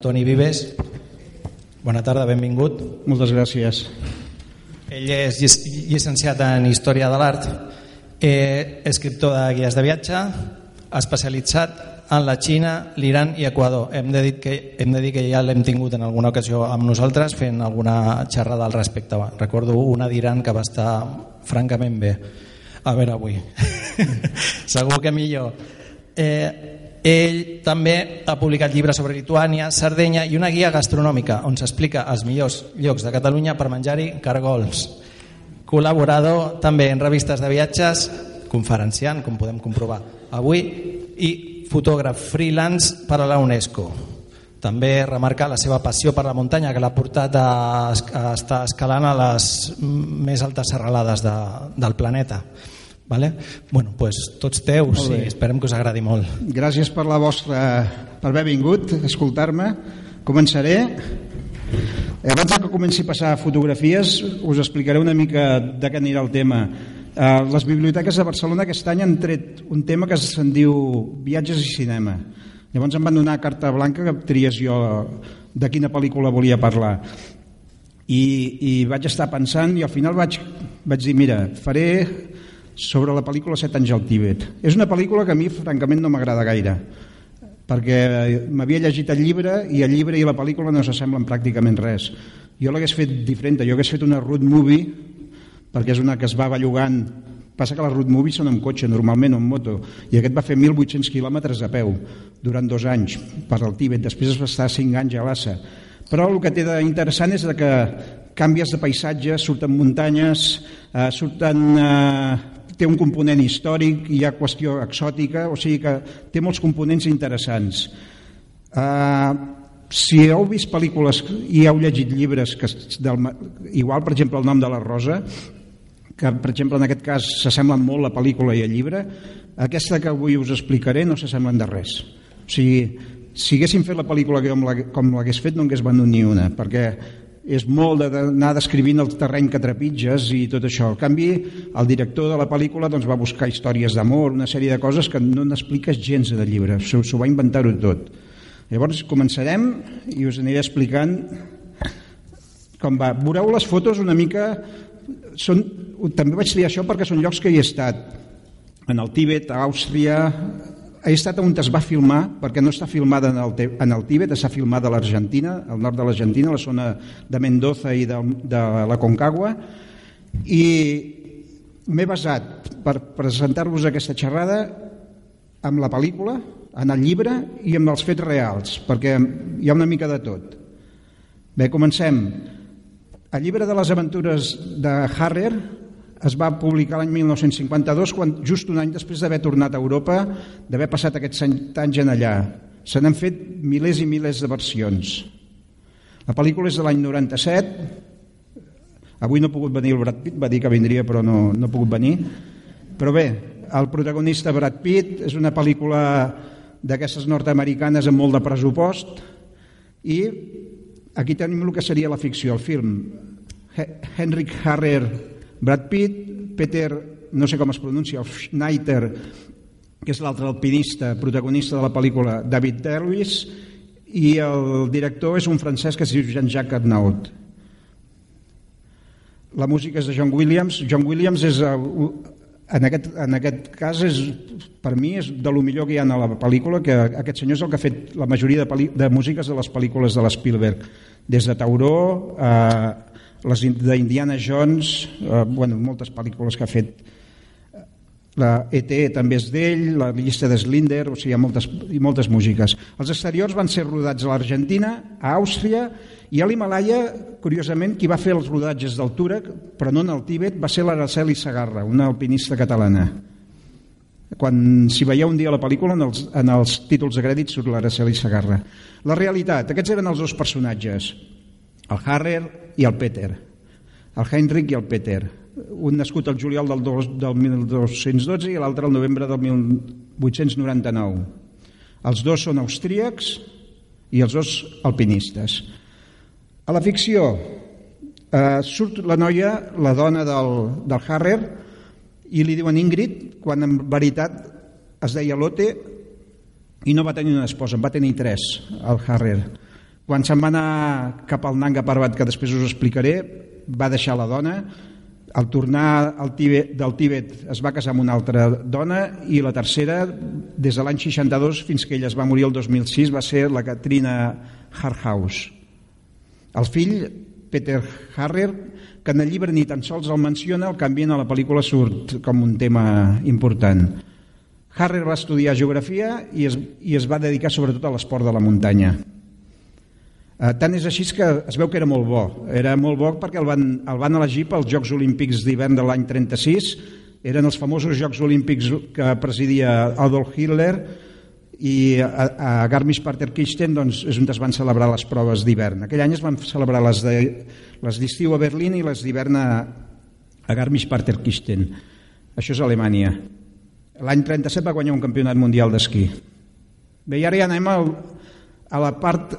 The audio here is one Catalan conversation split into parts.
Toni Vives. Bona tarda, benvingut. Moltes gràcies. Ell és llic- llicenciat en Història de l'Art, eh, escriptor de guies de viatge, especialitzat en la Xina, l'Iran i Equador. Hem de, dir que, hem de dir que ja l'hem tingut en alguna ocasió amb nosaltres fent alguna xerrada al respecte. Recordo una d'Iran que va estar francament bé. A veure avui. Segur que millor. Eh, ell també ha publicat llibres sobre Lituània, Sardenya i una guia gastronòmica on s'explica els millors llocs de Catalunya per menjar-hi cargols. Col·laborador també en revistes de viatges, conferenciant, com podem comprovar avui, i fotògraf freelance per a la UNESCO. També remarcar la seva passió per la muntanya que l'ha portat a, a estar escalant a les més altes serralades de, del planeta. Vale? Bueno, pues, tots teus i esperem que us agradi molt. Gràcies per la vostra per haver vingut a escoltar-me. Començaré. Eh, Abans que comenci a passar fotografies, us explicaré una mica de què anirà el tema. Eh, les biblioteques de Barcelona aquest any han tret un tema que se'n diu viatges i cinema. Llavors em van donar carta blanca que tries jo de quina pel·lícula volia parlar. I, i vaig estar pensant i al final vaig, vaig dir, mira, faré sobre la pel·lícula Set anys al Tíbet. És una pel·lícula que a mi francament no m'agrada gaire perquè m'havia llegit el llibre i el llibre i la pel·lícula no s'assemblen pràcticament res. Jo l'hagués fet diferent, jo hagués fet una road movie perquè és una que es va bellugant passa que les road movies són amb cotxe normalment o amb moto i aquest va fer 1.800 quilòmetres a peu durant dos anys per al Tíbet després es va estar 5 anys a Lhasa però el que té d'interessant és que canvies de paisatge, surten muntanyes eh, surten eh, té un component històric, hi ha qüestió exòtica, o sigui que té molts components interessants. Uh, si heu vist pel·lícules i heu llegit llibres, que, del, igual per exemple el nom de la Rosa, que per exemple en aquest cas s'assemblen molt la pel·lícula i el llibre, aquesta que avui us explicaré no s'assemblen de res. O sigui, si haguéssim fet la pel·lícula com l'hagués fet no hagués venut ni una, perquè és molt d'anar descrivint el terreny que trepitges i tot això. En canvi, el director de la pel·lícula doncs, va buscar històries d'amor, una sèrie de coses que no n'expliques gens de llibre, s'ho va inventar-ho tot. Llavors començarem i us aniré explicant com va. Veureu les fotos una mica... Són, també vaig triar això perquè són llocs que hi he estat. En el Tíbet, a Àustria... He estat on es va filmar, perquè no està filmada en el, en el Tíbet, està filmada a l'Argentina, al nord de l'Argentina, la zona de Mendoza i de, de la Concagua, i m'he basat per presentar-vos aquesta xerrada amb la pel·lícula, en el llibre i amb els fets reals, perquè hi ha una mica de tot. Bé, comencem. El llibre de les aventures de Harrer es va publicar l'any 1952, quan, just un any després d'haver tornat a Europa, d'haver passat aquests anys en allà. Se n'han fet milers i milers de versions. La pel·lícula és de l'any 97, Avui no ha pogut venir el Brad Pitt, va dir que vindria però no, no ha pogut venir. Però bé, el protagonista Brad Pitt és una pel·lícula d'aquestes nord-americanes amb molt de pressupost i aquí tenim el que seria la ficció, el film. He Henrik Harrer, Brad Pitt, Peter, no sé com es pronuncia, Schneider, que és l'altre alpinista, protagonista de la pel·lícula, David Derwis, i el director és un francès que es diu Jean-Jacques Arnaud. La música és de John Williams. John Williams és, en aquest, en aquest cas, és, per mi, és de lo millor que hi ha a la pel·lícula, que aquest senyor és el que ha fet la majoria de, de músiques de les pel·lícules de l'Spielberg, des de Tauró, eh, les d'Indiana Jones, eh, bueno, moltes pel·lícules que ha fet la ET també és d'ell, la llista de Slinder, o sigui, hi ha moltes, i moltes músiques. Els exteriors van ser rodats a l'Argentina, a Àustria i a l'Himalaya, curiosament, qui va fer els rodatges d'altura, però no en el Tíbet, va ser l'Araceli Sagarra, una alpinista catalana. Quan s'hi veieu un dia la pel·lícula, en els, en els títols de crèdit surt l'Araceli Sagarra. La realitat, aquests eren els dos personatges, el Harrer i el Peter, el Heinrich i el Peter un nascut el juliol del, dos, del 1212 i l'altre el novembre del 1899. Els dos són austríacs i els dos alpinistes. A la ficció eh, surt la noia, la dona del, del Harrer, i li diuen Ingrid, quan en veritat es deia Lotte i no va tenir una esposa, en va tenir tres, el Harrer. Quan se'n va anar cap al Nanga Parbat, que després us explicaré, va deixar la dona, al tornar al Tibet, del Tíbet es va casar amb una altra dona i la tercera, des de l'any 62 fins que ella es va morir el 2006, va ser la Katrina Harhaus. El fill, Peter Harrer, que en el llibre ni tan sols el menciona, el canvien a la pel·lícula surt com un tema important. Harrer va estudiar geografia i es, i es va dedicar sobretot a l'esport de la muntanya. Eh, tant és així que es veu que era molt bo. Era molt bo perquè el van, el van elegir pels Jocs Olímpics d'hivern de l'any 36. Eren els famosos Jocs Olímpics que presidia Adolf Hitler i a, a Garmisch-Partenkirchen doncs, és on es van celebrar les proves d'hivern. Aquell any es van celebrar les d'estiu de, a Berlín i les d'hivern a, a Garmisch-Partenkirchen. Això és Alemanya. L'any 37 va guanyar un campionat mundial d'esquí. Bé, i ara ja anem al, a la part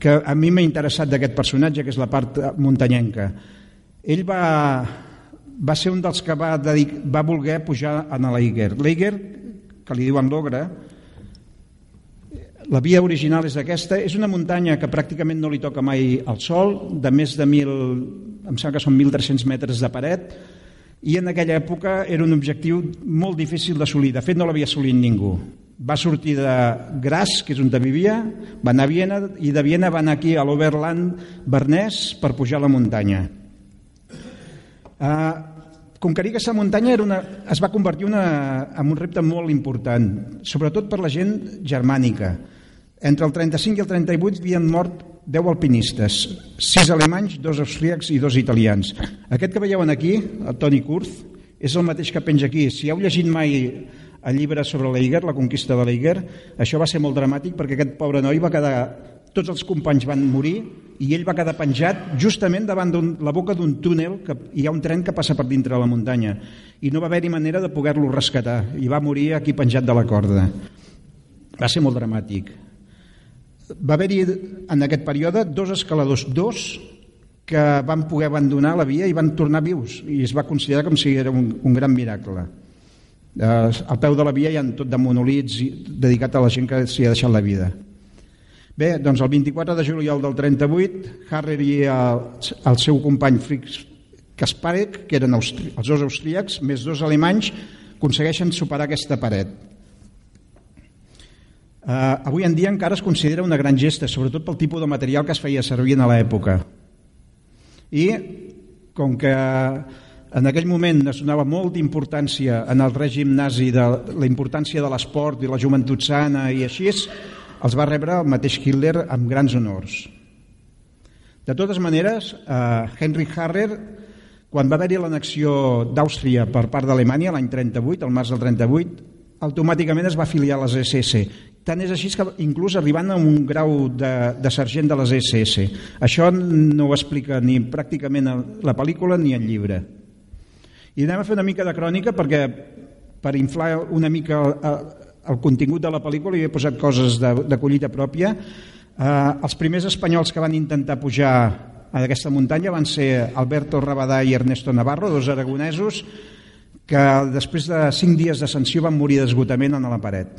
que a mi m'ha interessat d'aquest personatge, que és la part muntanyenca. Ell va, va ser un dels que va, dedic, va voler pujar a l'Eiger. L'Eiger, que li diuen l'ogre, la via original és aquesta, és una muntanya que pràcticament no li toca mai al sol, de més de 1.000, em sembla que són 1.300 metres de paret, i en aquella època era un objectiu molt difícil d'assolir. De fet, no l'havia assolit ningú va sortir de Graz, que és on vivia, va anar a Viena i de Viena va anar aquí a l'Oberland Bernès per pujar a la muntanya. Uh, conquerir aquesta muntanya era una, es va convertir una, en un repte molt important, sobretot per la gent germànica. Entre el 35 i el 38 havien mort 10 alpinistes, 6 alemanys, 2 austríacs i 2 italians. Aquest que veieu aquí, el Toni Kurz, és el mateix que penja aquí. Si heu llegit mai el llibre sobre l'Eiger, la conquista de l'Eiger, això va ser molt dramàtic perquè aquest pobre noi va quedar... Tots els companys van morir i ell va quedar penjat justament davant la boca d'un túnel que hi ha un tren que passa per dintre de la muntanya i no va haver-hi manera de poder-lo rescatar i va morir aquí penjat de la corda. Va ser molt dramàtic. Va haver-hi en aquest període dos escaladors, dos que van poder abandonar la via i van tornar vius i es va considerar com si era un, un gran miracle. Eh, al peu de la via hi ha tot de monolits dedicat a la gent que s'hi ha deixat la vida. Bé, doncs el 24 de juliol del 38, Harrer i el, el seu company Fritz Kasparek, que eren austri, els dos austríacs, més dos alemanys, aconsegueixen superar aquesta paret. Uh, avui en dia encara es considera una gran gesta, sobretot pel tipus de material que es feia servir a l'època. I com que en aquell moment es donava molta importància en el règim nazi de la importància de l'esport i la joventut sana i així, els va rebre el mateix Hitler amb grans honors. De totes maneres, eh, Henry Harrer, quan va haver-hi l'annexió d'Àustria per part d'Alemanya l'any 38, al març del 38, automàticament es va afiliar a les SS. Tant és així que inclús arribant a un grau de, de sergent de les SS. Això no ho explica ni pràcticament la pel·lícula ni el llibre. I anem a fer una mica de crònica perquè per inflar una mica el, el contingut de la pel·lícula hi he posat coses de, de collita pròpia. Eh, els primers espanyols que van intentar pujar a aquesta muntanya van ser Alberto Rabadà i Ernesto Navarro, dos aragonesos, que després de cinc dies d'ascensió van morir d'esgotament en la paret.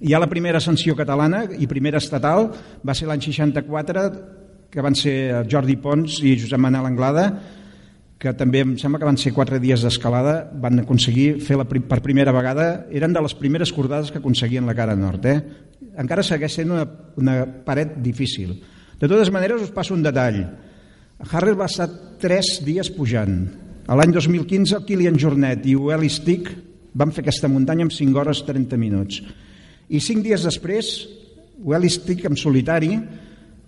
Hi ha la primera ascensió catalana i primera estatal, va ser l'any 64, que van ser Jordi Pons i Josep Manel Anglada, que també em sembla que van ser quatre dies d'escalada, van aconseguir fer la, per primera vegada, eren de les primeres cordades que aconseguien la cara nord. Eh? Encara segueix sent una, una paret difícil. De totes maneres, us passo un detall. Harrer va estar tres dies pujant. A l'any 2015, Kilian Jornet i Ueli Stick van fer aquesta muntanya en 5 hores 30 minuts. I cinc dies després, Ueli Stick, en solitari,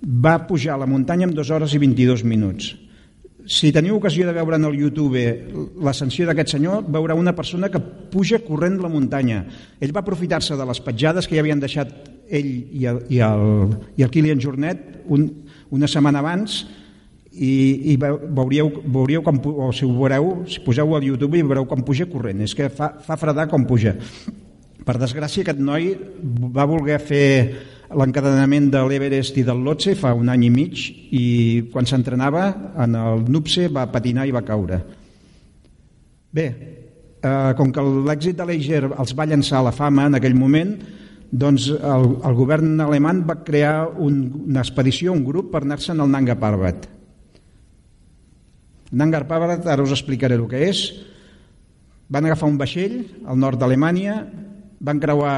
va pujar a la muntanya en 2 hores i 22 minuts si teniu ocasió de veure en el YouTube l'ascensió d'aquest senyor, veurà una persona que puja corrent la muntanya. Ell va aprofitar-se de les petjades que ja havien deixat ell i el, i el, i el Kilian Jornet un, una setmana abans i, i veuríeu, veuríeu com, o si ho veureu, si poseu al YouTube i veureu com puja corrent. És que fa, fa fredar com puja. Per desgràcia, aquest noi va voler fer l'encadenament de l'Everest i del Lhotse fa un any i mig i quan s'entrenava en el Nupse va patinar i va caure. Bé, eh, com que l'èxit de l'Eiger els va llançar a la fama en aquell moment, doncs el, el govern alemany va crear un, una expedició, un grup per anar-se'n al Nanga Parbat. Nanga Parbat, ara us explicaré el que és. Van agafar un vaixell al nord d'Alemanya, van creuar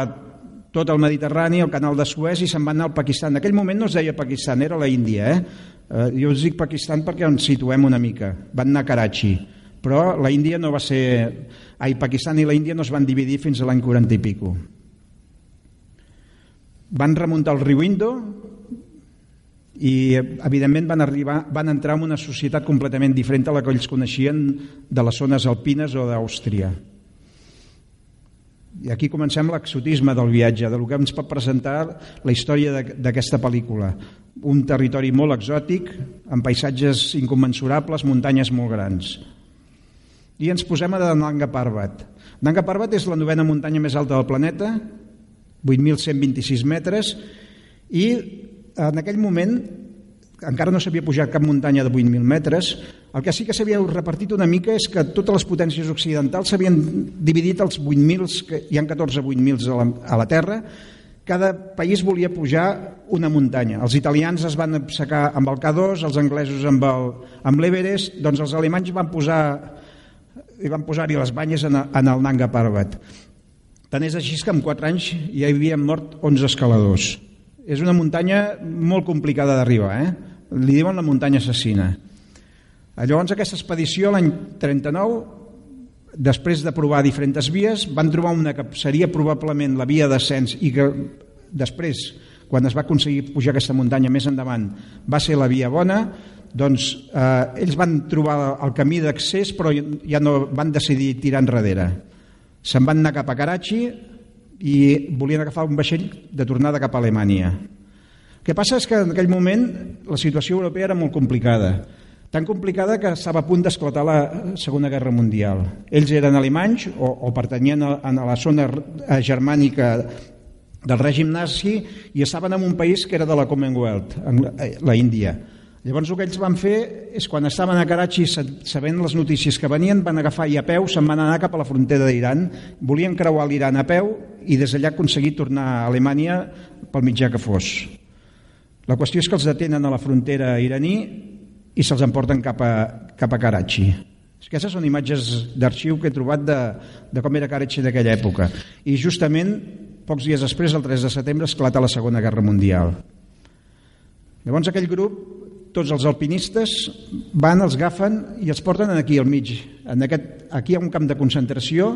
tot el Mediterrani, el canal de Suez i se'n van anar al Pakistan. En aquell moment no es deia Pakistan, era la Índia. Eh? Eh, jo us dic Pakistan perquè ens situem una mica. Van anar a Karachi, però la Índia no va ser... Ai, Pakistan i la Índia no es van dividir fins a l'any 40 i pico van remuntar el riu Indo i evidentment van, arribar, van entrar en una societat completament diferent a la que ells coneixien de les zones alpines o d'Àustria. I aquí comencem l'exotisme del viatge, de lo que ens pot presentar la història d'aquesta pel·lícula. Un territori molt exòtic, amb paisatges incommensurables, muntanyes molt grans. I ens posem a Nanga Parbat. Nanga Parbat és la novena muntanya més alta del planeta, 8.126 metres, i en aquell moment encara no s'havia pujat cap muntanya de 8.000 metres, el que sí que s'havia repartit una mica és que totes les potències occidentals s'havien dividit els 8.000, que hi ha 14 8.000 a, la, a la Terra, cada país volia pujar una muntanya. Els italians es van secar amb el K2, els anglesos amb l'Everest, doncs els alemanys van posar i van posar-hi les banyes en, en el Nanga Parbat. Tant és així que en 4 anys ja hi havien mort 11 escaladors. És una muntanya molt complicada d'arribar, eh? Li diuen la muntanya assassina. Llavors aquesta expedició l'any 39, després de provar diferents vies, van trobar una que seria probablement la via d'ascens i que després, quan es va aconseguir pujar aquesta muntanya més endavant, va ser la via bona, doncs eh, ells van trobar el camí d'accés però ja no van decidir tirar enrere Se'n van anar cap a Karachi i volien agafar un vaixell de tornada cap a Alemanya. El que passa és que en aquell moment la situació europea era molt complicada, tan complicada que estava a punt d'esclatar la Segona Guerra Mundial. Ells eren alemanys o, o pertanyien a, a la zona germànica del règim nazi i estaven en un país que era de la Commonwealth, la Índia. Llavors el que ells van fer és quan estaven a Karachi sabent les notícies que venien van agafar i a peu se'n van anar cap a la frontera d'Iran volien creuar l'Iran a peu i des d'allà aconseguir tornar a Alemanya pel mitjà que fos la qüestió és que els detenen a la frontera iraní i se'ls emporten cap a, cap a Karachi. Aquestes són imatges d'arxiu que he trobat de, de com era Karachi d'aquella època. I justament pocs dies després, el 3 de setembre, esclata la Segona Guerra Mundial. Llavors aquell grup tots els alpinistes van, els agafen i els porten aquí al mig. En aquest, aquí hi ha un camp de concentració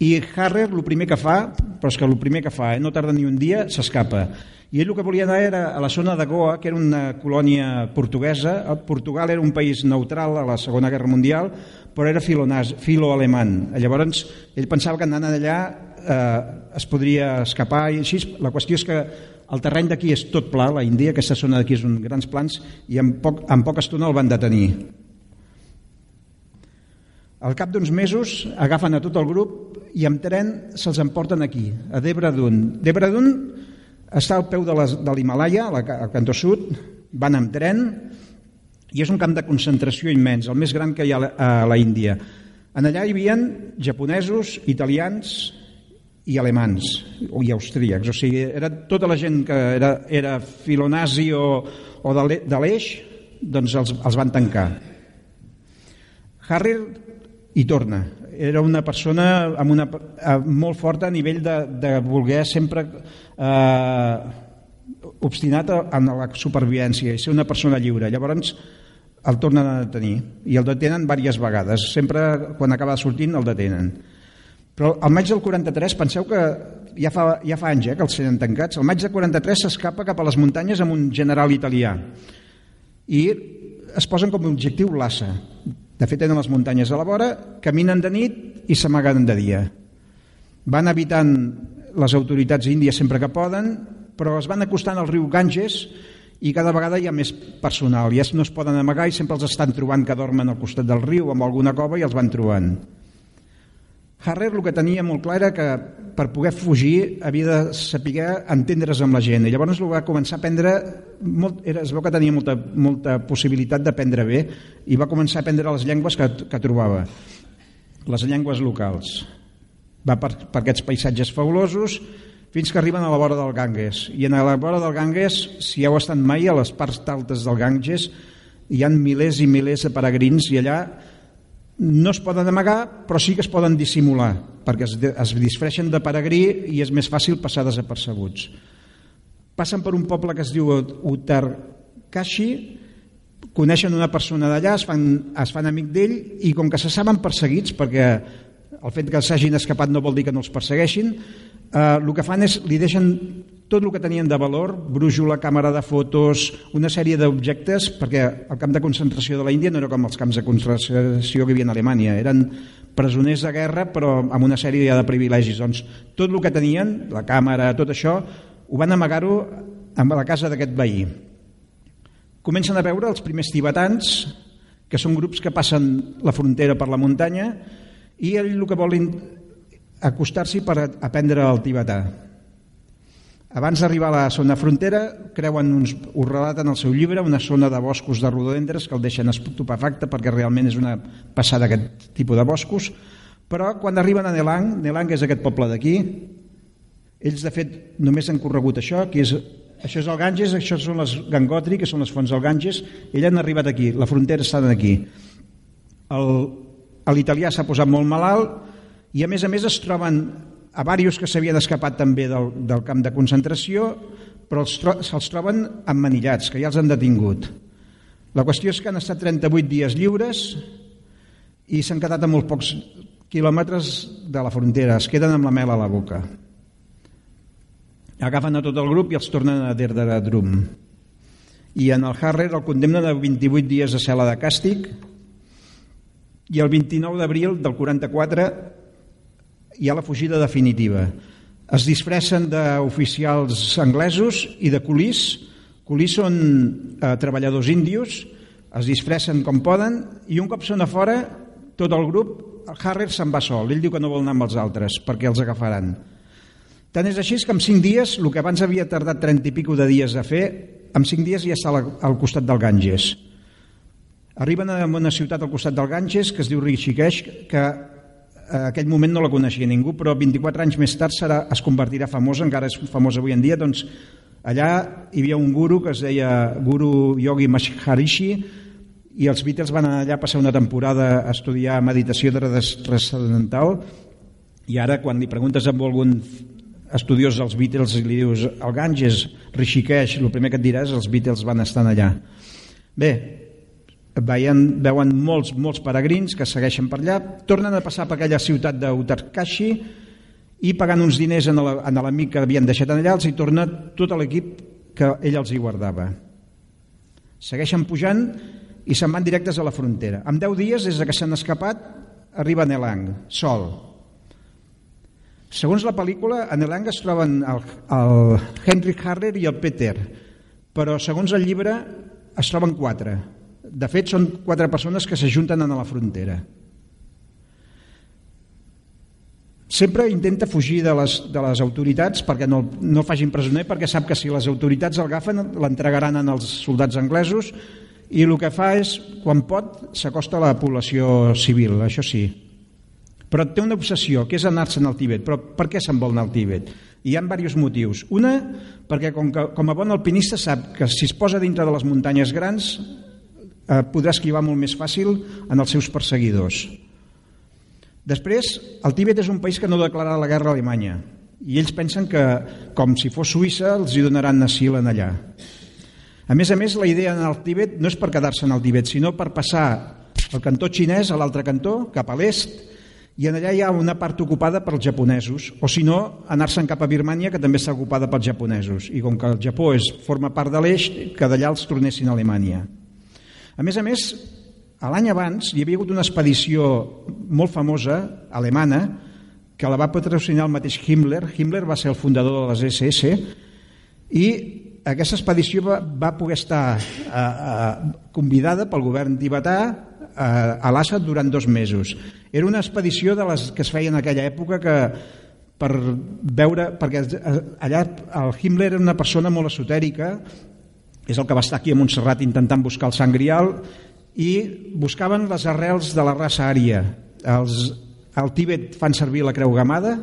i Harrer el primer que fa, però és que el primer que fa, eh, no tarda ni un dia, s'escapa. I ell el que volia anar era a la zona de Goa, que era una colònia portuguesa. Portugal era un país neutral a la Segona Guerra Mundial, però era filo-alemany. Llavors, ell pensava que anant allà eh, es podria escapar i així. La qüestió és que el terreny d'aquí és tot pla, la Índia, aquesta zona d'aquí és un grans plans, i en, poc, en poca estona el van detenir. Al cap d'uns mesos agafen a tot el grup i amb tren se'ls emporten aquí, a Debradun. Debradun està al peu de l'Himalaya, al cantó sud, van amb tren i és un camp de concentració immens, el més gran que hi ha a la Índia. En allà hi havia japonesos, italians, i alemans i austríacs, o sigui, era tota la gent que era, era filonazi o, o de l'eix, doncs els, els van tancar. Harry hi torna. Era una persona amb una, molt forta a nivell de, de voler sempre eh, obstinat en la supervivència i ser una persona lliure. Llavors el tornen a detenir i el detenen diverses vegades. Sempre quan acaba sortint el detenen. Però al maig del 43, penseu que ja fa, ja fa anys eh, que els tenen tancats, el maig del 43 s'escapa cap a les muntanyes amb un general italià i es posen com a objectiu Lhasa. De fet, tenen les muntanyes a la vora, caminen de nit i s'amaguen de dia. Van evitant les autoritats índies sempre que poden, però es van acostant al riu Ganges i cada vegada hi ha més personal. Ja no es poden amagar i sempre els estan trobant que dormen al costat del riu amb alguna cova i els van trobant. Harrer el que tenia molt clar era que per poder fugir havia de saber entendre's amb la gent. I llavors el va començar a aprendre molt, era, es veu que tenia molta, molta possibilitat d'aprendre bé i va començar a aprendre les llengües que, que trobava. Les llengües locals. Va per, per aquests paisatges fabulosos fins que arriben a la vora del Ganges. I a la vora del Ganges, si heu estat mai a les parts altes del Ganges, hi han milers i milers de peregrins i allà no es poden amagar, però sí que es poden dissimular, perquè es, es disfreixen de peregrí i és més fàcil passar desapercebuts. Passen per un poble que es diu Uttarkashi, coneixen una persona d'allà, es, fan, es fan amic d'ell i com que se saben perseguits, perquè el fet que s'hagin escapat no vol dir que no els persegueixin, eh, el que fan és li deixen tot el que tenien de valor, brújula, càmera de fotos, una sèrie d'objectes, perquè el camp de concentració de la Índia no era com els camps de concentració que hi havia a Alemanya, eren presoners de guerra però amb una sèrie de privilegis. Doncs tot el que tenien, la càmera, tot això, ho van amagar-ho a la casa d'aquest veí. Comencen a veure els primers tibetans, que són grups que passen la frontera per la muntanya, i ell el que vol acostar-s'hi per aprendre el tibetà. Abans d'arribar a la zona frontera, creuen uns, ho relaten al seu llibre, una zona de boscos de rododendres que el deixen estupefacte perquè realment és una passada aquest tipus de boscos, però quan arriben a Nelang, Nelang és aquest poble d'aquí, ells de fet només han corregut això, que és, això és el Ganges, això són les Gangotri, que són les fonts del Ganges, ells han arribat aquí, la frontera està aquí. L'italià s'ha posat molt malalt i a més a més es troben a diversos que s'havien escapat també del, del camp de concentració, però se'ls tro troben emmanillats, que ja els han detingut. La qüestió és que han estat 38 dies lliures i s'han quedat a molt pocs quilòmetres de la frontera, es queden amb la mel a la boca. Agafen a tot el grup i els tornen a Drum. I en el Harrer el condemnen a 28 dies de cel·la de càstig i el 29 d'abril del 44 hi ha la fugida definitiva. Es disfressen d'oficials anglesos i de colís. Colís són eh, treballadors índios, es disfressen com poden i un cop són a fora, tot el grup, el Harrer se'n va sol. Ell diu que no vol anar amb els altres perquè els agafaran. Tant és així que en cinc dies, el que abans havia tardat 30 i pico de dies a fer, en cinc dies ja està al costat del Ganges. Arriben a una ciutat al costat del Ganges que es diu Rishikesh, que a aquell moment no la coneixia ningú, però 24 anys més tard serà, es convertirà famosa, encara és famosa avui en dia, doncs allà hi havia un guru que es deia Guru Yogi Maharishi i els Beatles van anar allà a passar una temporada a estudiar meditació transcendental i ara quan li preguntes a algun estudiós dels Beatles i li dius el Ganges, Rishikesh, el primer que et diràs els Beatles van estar allà. Bé, veien, veuen molts, molts peregrins que segueixen per allà, tornen a passar per aquella ciutat d'Utarkashi i pagant uns diners en l'amic que havien deixat allà els hi torna tot l'equip que ell els hi guardava. Segueixen pujant i se'n van directes a la frontera. En 10 dies, des que s'han escapat, arriba a Nelang, sol. Segons la pel·lícula, a Nelang es troben el, el Henry Harrer i el Peter, però segons el llibre es troben quatre de fet, són quatre persones que s'ajunten a la frontera. Sempre intenta fugir de les, de les autoritats perquè no, no facin presoner, perquè sap que si les autoritats el agafen l'entregaran als soldats anglesos i el que fa és, quan pot, s'acosta a la població civil, això sí. Però té una obsessió, que és anar-se'n al Tíbet. Però per què se'n vol anar al Tíbet? Hi ha diversos motius. Una, perquè com, que, com a bon alpinista sap que si es posa dintre de les muntanyes grans eh, podrà esquivar molt més fàcil en els seus perseguidors. Després, el Tíbet és un país que no declararà la guerra a Alemanya i ells pensen que, com si fos Suïssa, els hi donaran asil en allà. A més a més, la idea en el Tíbet no és per quedar-se en el Tíbet, sinó per passar el cantó xinès a l'altre cantó, cap a l'est, i en allà hi ha una part ocupada pels japonesos, o si no, anar-se'n cap a Birmània, que també està ocupada pels japonesos, i com que el Japó és, forma part de l'eix, que d'allà els tornessin a Alemanya. A més a més, l'any abans hi havia hagut una expedició molt famosa, alemana, que la va patrocinar el mateix Himmler. Himmler va ser el fundador de les SS i aquesta expedició va, va poder estar eh, eh, convidada pel govern tibetà eh, a l'Assa durant dos mesos. Era una expedició de les que es feien en aquella època que per veure, perquè allà el Himmler era una persona molt esotèrica és el que va estar aquí a Montserrat intentant buscar el sant grial i buscaven les arrels de la raça ària. Els, al Tíbet fan servir la creu gamada,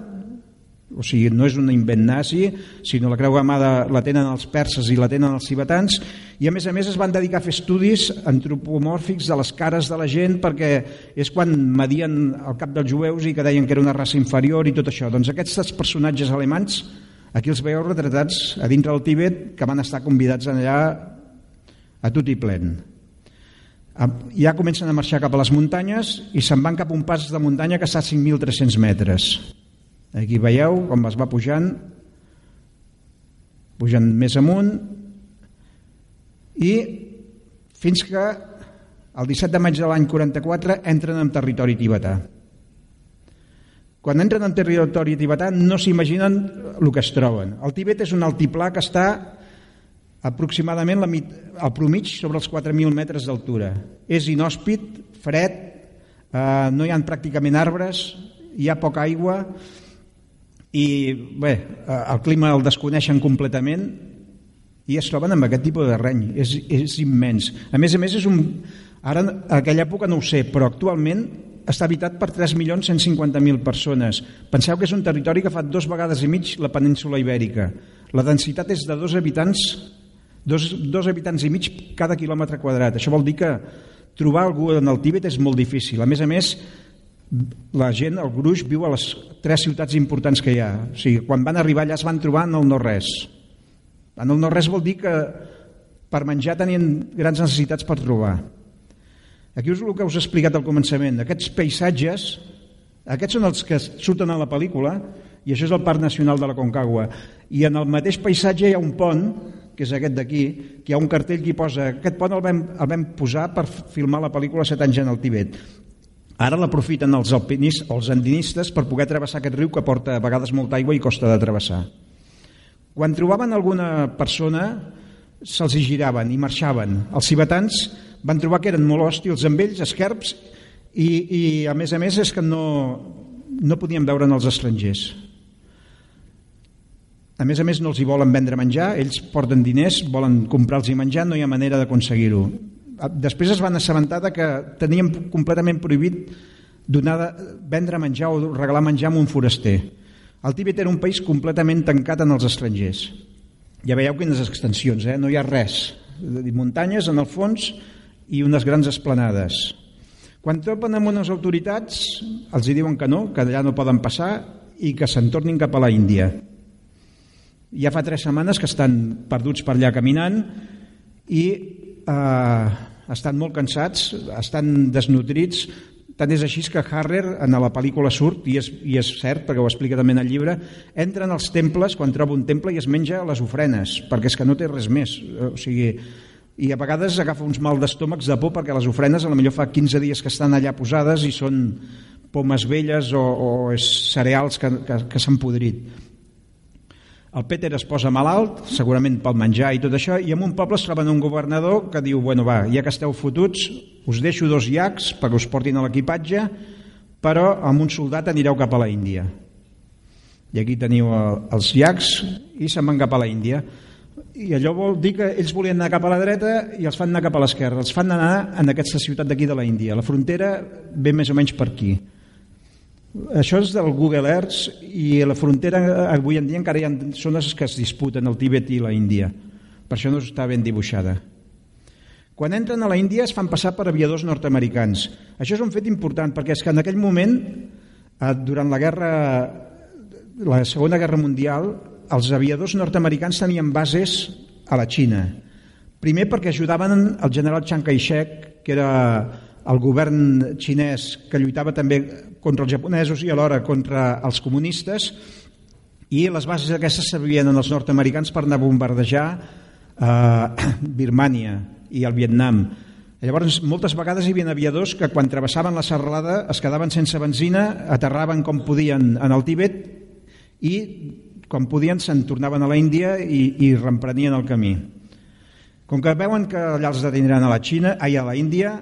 o sigui, no és un invent nazi, sinó la creu gamada la tenen els perses i la tenen els tibetans, i a més a més es van dedicar a fer estudis antropomòrfics de les cares de la gent perquè és quan medien el cap dels jueus i que deien que era una raça inferior i tot això. Doncs aquests personatges alemans, aquí els veieu retratats a dintre del Tíbet, que van estar convidats allà a tot i plen. Ja comencen a marxar cap a les muntanyes i se'n van cap a un pas de muntanya que està a 5.300 metres Aquí veieu com es va pujant, pujant més amunt, i fins que el 17 de maig de l'any 44 entren en territori tibetà. Quan entren en territori tibetà no s'imaginen el que es troben. El Tibet és un altiplà que està aproximadament la, al promig sobre els 4.000 metres d'altura. És inhòspit, fred, eh, no hi ha pràcticament arbres, hi ha poca aigua, i bé, eh, el clima el desconeixen completament i es troben amb aquest tipus de reny és, és immens a més a més és un ara en aquella època no ho sé però actualment està habitat per 3.150.000 persones penseu que és un territori que fa dos vegades i mig la península ibèrica la densitat és de dos habitants dos, dos habitants i mig cada quilòmetre quadrat això vol dir que trobar algú en el Tíbet és molt difícil a més a més la gent, el gruix, viu a les tres ciutats importants que hi ha. O sigui, quan van arribar allà es van trobar en el no-res. En el no-res vol dir que per menjar tenien grans necessitats per trobar. Aquí és el que us he explicat al començament. Aquests paisatges, aquests són els que surten a la pel·lícula, i això és el Parc Nacional de la Concagua. I en el mateix paisatge hi ha un pont, que és aquest d'aquí, que hi ha un cartell que posa aquest pont el vam, el vam posar per filmar la pel·lícula Set anys en el Tibet. Ara l'aprofiten els alpinistes, els andinistes per poder travessar aquest riu que porta a vegades molta aigua i costa de travessar. Quan trobaven alguna persona se'ls giraven i marxaven. Els cibetans van trobar que eren molt hòstils amb ells, esquerps, i, i a més a més és que no, no podien veure'n els estrangers. A més a més no els hi volen vendre menjar, ells porten diners, volen comprar-los menjar, no hi ha manera d'aconseguir-ho després es van assabentar que teníem completament prohibit donar, vendre menjar o regalar menjar a un foraster. El Tíbet era un país completament tancat en els estrangers. Ja veieu quines extensions, eh? no hi ha res. Muntanyes en el fons i unes grans esplanades. Quan topen amb unes autoritats, els hi diuen que no, que allà no poden passar i que se'n tornin cap a la Índia. Ja fa tres setmanes que estan perduts per allà caminant i eh, estan molt cansats, estan desnutrits, tant és així que Harrer en la pel·lícula surt, i és, i és cert perquè ho explica també en el llibre, entra en els temples quan troba un temple i es menja les ofrenes, perquè és que no té res més. O sigui, i a vegades agafa uns mal d'estómacs de por perquè les ofrenes a la millor fa 15 dies que estan allà posades i són pomes velles o, o cereals que, que, que s'han podrit. El Peter es posa malalt, segurament pel menjar i tot això, i en un poble es troben un governador que diu, bueno, va, ja que esteu fotuts, us deixo dos llacs perquè us portin a l'equipatge, però amb un soldat anireu cap a la Índia. I aquí teniu els llacs i se'n van cap a la Índia. I allò vol dir que ells volien anar cap a la dreta i els fan anar cap a l'esquerra. Els fan anar en aquesta ciutat d'aquí de la Índia. La frontera ve més o menys per aquí. Això és del Google Earth i la frontera avui en dia encara hi ha zones que es disputen, el Tíbet i la Índia. Per això no està ben dibuixada. Quan entren a la Índia es fan passar per aviadors nord-americans. Això és un fet important perquè és que en aquell moment, eh, durant la guerra, la Segona Guerra Mundial, els aviadors nord-americans tenien bases a la Xina. Primer perquè ajudaven el general Chiang Kai-shek, que era el govern xinès que lluitava també contra els japonesos i alhora contra els comunistes i les bases aquestes servien als nord-americans per anar a bombardejar eh, Birmània i el Vietnam. Llavors, moltes vegades hi havia aviadors que quan travessaven la serralada es quedaven sense benzina, aterraven com podien en el Tíbet i com podien se'n tornaven a la Índia i, i reemprenien el camí. Com que veuen que allà els detindran a la Xina, ai, a la Índia,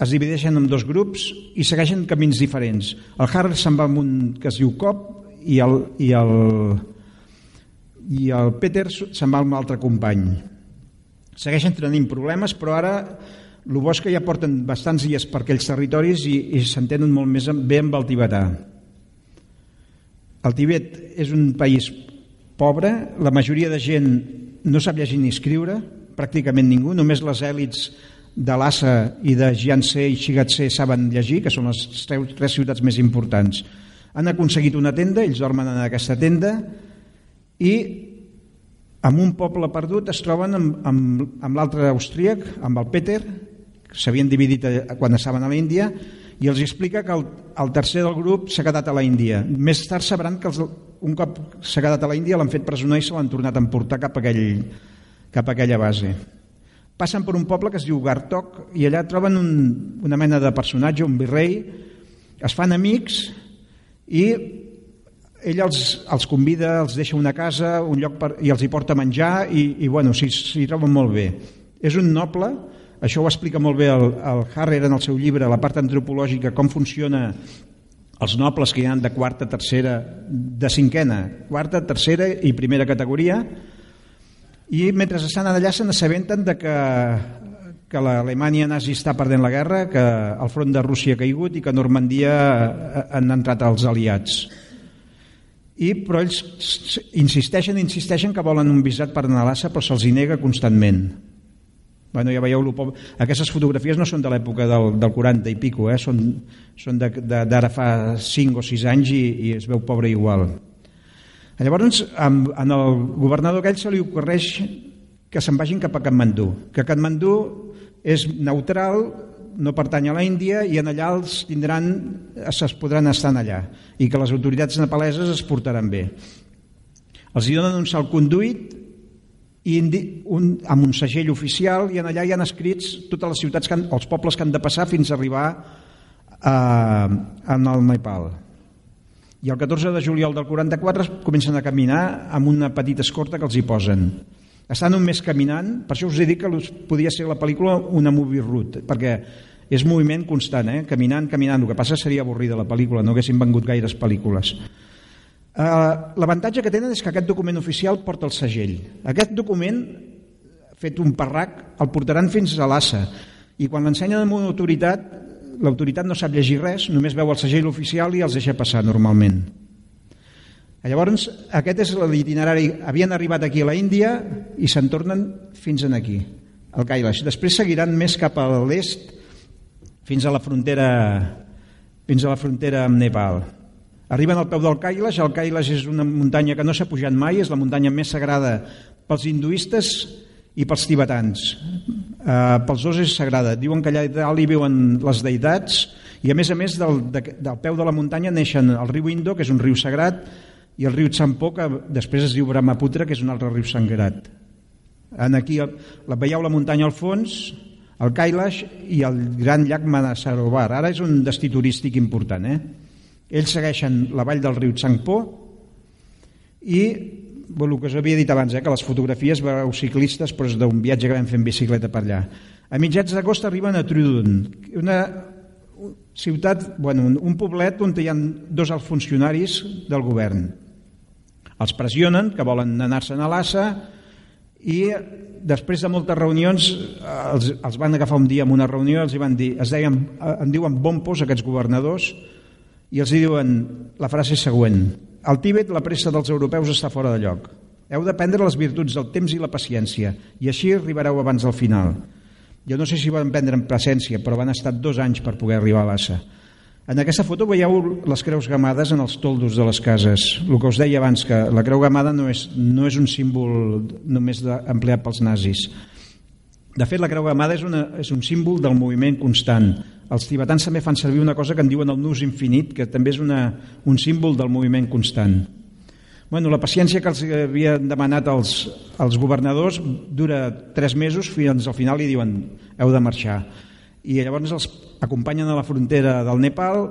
es divideixen en dos grups i segueixen camins diferents. El Harry se'n va amb un que es diu Cop i el, i el, i el Peter se'n va amb un altre company. Segueixen tenint problemes, però ara el bo que ja porten bastants dies per aquells territoris i, i s'entenen molt més bé amb el tibetà. el Tibet és un país pobre, la majoria de gent no sap llegir ni escriure, pràcticament ningú, només les èlits de Lhasa i de Jiangse i Shigatse saben llegir, que són les tres ciutats més importants. Han aconseguit una tenda, ells dormen en aquesta tenda, i en un poble perdut es troben amb, amb, amb l'altre austríac, amb el Peter, que s'havien dividit eh, quan estaven a l'Índia, i els explica que el, el tercer del grup s'ha quedat a la Índia. Més tard sabran que els, un cop s'ha quedat a la Índia l'han fet presoner i se l'han tornat a emportar cap a, aquell, cap a aquella base. Passen per un poble que es diu Gartok i allà troben un, una mena de personatge, un virrei, es fan amics i ell els, els convida, els deixa una casa un lloc per, i els hi porta menjar i, i bueno, s'hi troben molt bé. És un noble, això ho explica molt bé el, el Harrer en el seu llibre, la part antropològica, com funciona els nobles que hi han de quarta, tercera, de cinquena, quarta, tercera i primera categoria, i mentre estan allà se n'assabenten de que, que l'Alemanya nazi està perdent la guerra, que el front de Rússia ha caigut i que a Normandia han entrat els aliats. I, però ells insisteixen, insisteixen que volen un visat per anar a l'Assa però se'ls nega constantment. Bueno, ja veieu aquestes fotografies no són de l'època del, del 40 i pico eh? són, són d'ara fa 5 o 6 anys i, i es veu pobre igual llavors amb, en el governador aquell se li ocorreix que se'n vagin cap a Katmandú que Katmandú és neutral no pertany a la Índia i en allà els tindran, es podran estar allà i que les autoritats nepaleses es portaran bé. Els hi donen un salt conduït i un, amb un segell oficial i en allà hi han escrits totes les ciutats, que han, els pobles que han de passar fins a arribar a, en el Nepal. I el 14 de juliol del 44 comencen a caminar amb una petita escorta que els hi posen. Estan un mes caminant, per això us he dit que podia ser la pel·lícula una movie route, perquè és moviment constant, eh? caminant, caminant. El que passa seria avorrida la pel·lícula, no haguessin vengut gaires pel·lícules. Uh, L'avantatge que tenen és que aquest document oficial porta el segell. Aquest document, fet un parrac, el portaran fins a l'ASA i quan l'ensenyen amb una autoritat, l'autoritat no sap llegir res, només veu el segell oficial i els deixa passar normalment. Llavors, aquest és l'itinerari. Havien arribat aquí a la Índia i se'n tornen fins en aquí, al Kailash. Després seguiran més cap a l'est fins a la frontera fins a la frontera amb Nepal. Arriben al peu del Kailash. El Kailash és una muntanya que no s'ha pujat mai, és la muntanya més sagrada pels hinduistes i pels tibetans. Uh, pels dos és sagrada. Diuen que allà dalt hi viuen les deïtats i a més a més del, de, del peu de la muntanya neixen el riu Indo, que és un riu sagrat, i el riu Tsampó, que després es diu Brahmaputra, que és un altre riu sangrat. En aquí la, veieu la muntanya al fons, el Kailash i el gran llac Manasarovar. Ara és un destí turístic important. Eh? Ells segueixen la vall del riu Tsangpo i bueno, el que us havia dit abans, eh, que les fotografies veu ciclistes però és d'un viatge que vam fer en bicicleta per allà. A mitjans d'agost arriben a Trudun, una ciutat, bueno, un poblet on hi ha dos alts funcionaris del govern els pressionen, que volen anar-se'n a l'assa, i després de moltes reunions els, els van agafar un dia en una reunió els van dir, es deien, en diuen bompos aquests governadors i els diuen la frase següent al Tíbet la pressa dels europeus està fora de lloc heu de prendre les virtuts del temps i la paciència i així arribareu abans del final jo no sé si van prendre en presència però van estar dos anys per poder arribar a l'assa en aquesta foto veieu les creus gamades en els toldos de les cases. El que us deia abans, que la creu gamada no és, no és un símbol només de, empleat pels nazis. De fet, la creu gamada és, una, és un símbol del moviment constant. Els tibetans també fan servir una cosa que en diuen el nus infinit, que també és una, un símbol del moviment constant. Bueno, la paciència que els havien demanat els, els governadors dura tres mesos, fins al final li diuen heu de marxar i llavors els acompanyen a la frontera del Nepal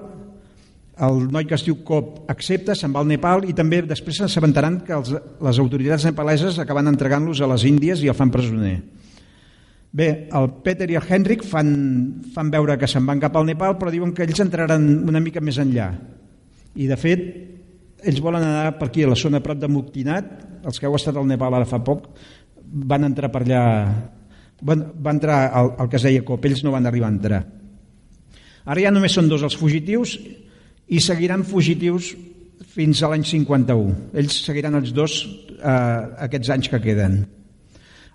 el noi que es diu Cop accepta, se'n va al Nepal i també després s'assabentaran que els, les autoritats nepaleses acaben entregant-los a les Índies i el fan presoner. Bé, el Peter i el Henrik fan, fan veure que se'n van cap al Nepal però diuen que ells entraran una mica més enllà. I de fet, ells volen anar per aquí, a la zona prop de Muktinat, els que heu estat al Nepal ara fa poc, van entrar per allà van, va entrar el, el que es deia COP, ells no van arribar a entrar. Ara ja només són dos els fugitius i seguiran fugitius fins a l'any 51. Ells seguiran els dos eh, aquests anys que queden.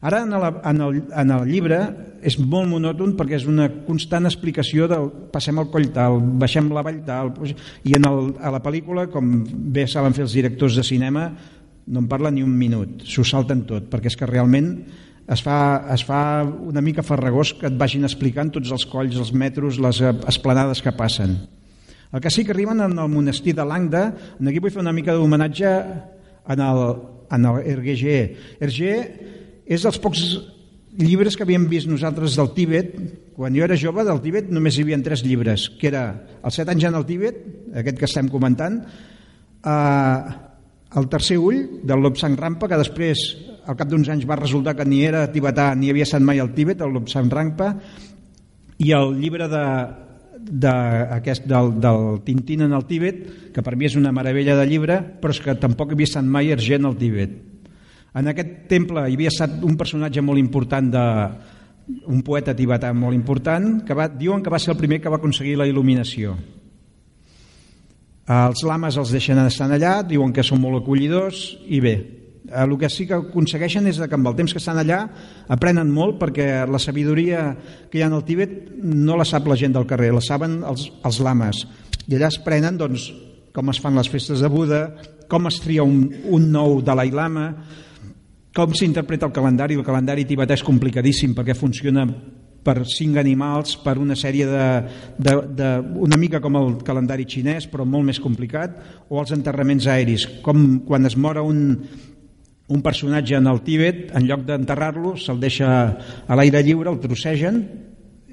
Ara, en el, en, el, en el llibre, és molt monòton perquè és una constant explicació del passem al coll tal, baixem la vall tal, i en el, a la pel·lícula, com bé saben fer els directors de cinema, no en parla ni un minut, s'ho salten tot, perquè és que realment es fa, es fa una mica farragós que et vagin explicant tots els colls, els metros, les esplanades que passen. El que sí que arriben en el monestir de Langda, aquí vull fer una mica d'homenatge en el, en el Hergé. Hergé és dels pocs llibres que havíem vist nosaltres del Tíbet. Quan jo era jove, del Tíbet només hi havia tres llibres, que era Els set anys en el Tíbet, aquest que estem comentant, eh, El tercer ull, del Lobsang Rampa, que després, al cap d'uns anys, va resultar que ni era tibetà ni havia estat mai al Tíbet, el Lobsang Rampa, i el llibre de, de, aquest, del, del Tintín en el Tíbet, que per mi és una meravella de llibre, però és que tampoc havia estat mai Argent al Tíbet. En aquest temple hi havia estat un personatge molt important de, un poeta tibetà molt important que va, diuen que va ser el primer que va aconseguir la il·luminació. Els lames els deixen estar allà, diuen que són molt acollidors i bé, el que sí que aconsegueixen és que amb el temps que estan allà aprenen molt perquè la sabidoria que hi ha en el Tíbet no la sap la gent del carrer, la saben els, els lames i allà es prenen doncs, com es fan les festes de Buda, com es tria un, un nou Dalai Lama, com s'interpreta el calendari? El calendari tibetà és complicadíssim perquè funciona per cinc animals, per una sèrie de, de, de... una mica com el calendari xinès, però molt més complicat, o els enterraments aeris, com quan es mora un, un personatge en el Tíbet, en lloc d'enterrar-lo, se'l deixa a l'aire lliure, el trossegen,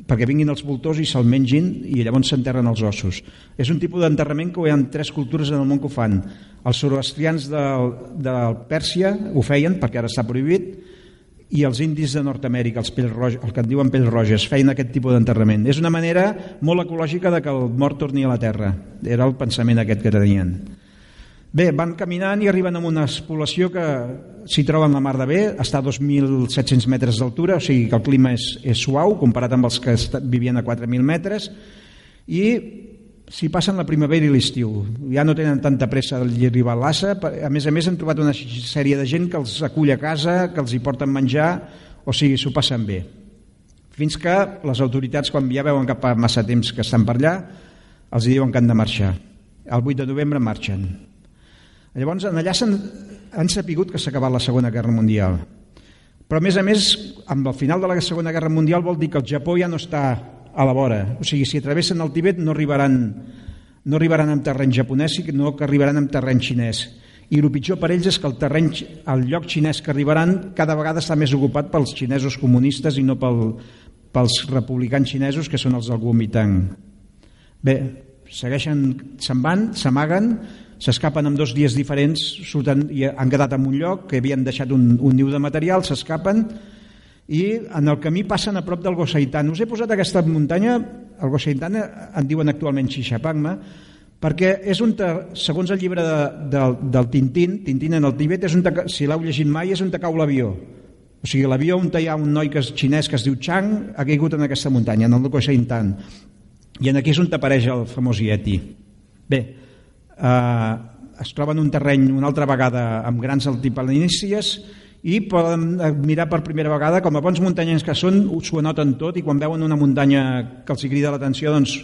perquè vinguin els voltors i se'l mengin i llavors s'enterren els ossos. És un tipus d'enterrament que hi ha tres cultures en el món que ho fan. Els zoroastrians de, de Pèrsia ho feien perquè ara està prohibit i els indis de Nord-Amèrica, els pells roges, el que en diuen pells roges, feien aquest tipus d'enterrament. És una manera molt ecològica de que el mort torni a la terra. Era el pensament aquest que tenien. Bé, van caminant i arriben a una població que s'hi troben la mar de bé, està a 2.700 metres d'altura, o sigui que el clima és, és suau comparat amb els que vivien a 4.000 metres, i s'hi passen la primavera i l'estiu. Ja no tenen tanta pressa d'arribar a l'Assa, a més a més han trobat una sèrie de gent que els acull a casa, que els hi porten menjar, o sigui, s'ho passen bé. Fins que les autoritats, quan ja veuen cap a massa temps que estan per allà, els diuen que han de marxar. El 8 de novembre marxen Llavors, allà han, han sapigut que s'ha acabat la Segona Guerra Mundial. Però, a més a més, amb el final de la Segona Guerra Mundial vol dir que el Japó ja no està a la vora. O sigui, si atravessen el Tibet no arribaran, no arribaran en terreny japonès, sinó que arribaran en terreny xinès. I el pitjor per ells és que el terreny, el lloc xinès que arribaran cada vegada està més ocupat pels xinesos comunistes i no pel, pels republicans xinesos que són els del Kuomintang. Bé, segueixen, se'n van, s'amaguen, s'escapen en dos dies diferents, surten i han quedat en un lloc que havien deixat un, un niu de material, s'escapen i en el camí passen a prop del Gosaitan. Us he posat aquesta muntanya, el Gosaitan en diuen actualment Xixapagma, perquè és un, segons el llibre de, de, del Tintín, Tintín en el Tibet, és un, si l'heu llegit mai, és on te cau l'avió. O sigui, l'avió on hi ha un noi que és xinès que es diu Chang ha caigut en aquesta muntanya, en el Gosaitan. I en aquí és on apareix el famós Yeti. Bé, eh, es troben un terreny una altra vegada amb grans altiplanícies i poden mirar per primera vegada com a bons muntanyens que són s'ho anoten tot i quan veuen una muntanya que els crida l'atenció doncs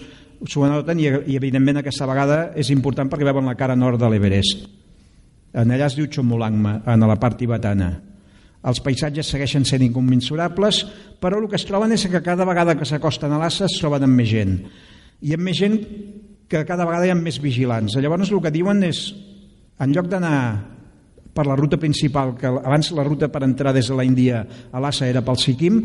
s'ho anoten i, i evidentment aquesta vegada és important perquè veuen la cara nord de l'Everest. En allà es diu Chomolangma en la part tibetana. Els paisatges segueixen sent incommensurables però el que es troben és que cada vegada que s'acosten a l'assa es troben amb més gent. I amb més gent que cada vegada hi ha més vigilants. Llavors el que diuen és, en lloc d'anar per la ruta principal, que abans la ruta per entrar des de la Índia a l'Assa era pel Sikkim,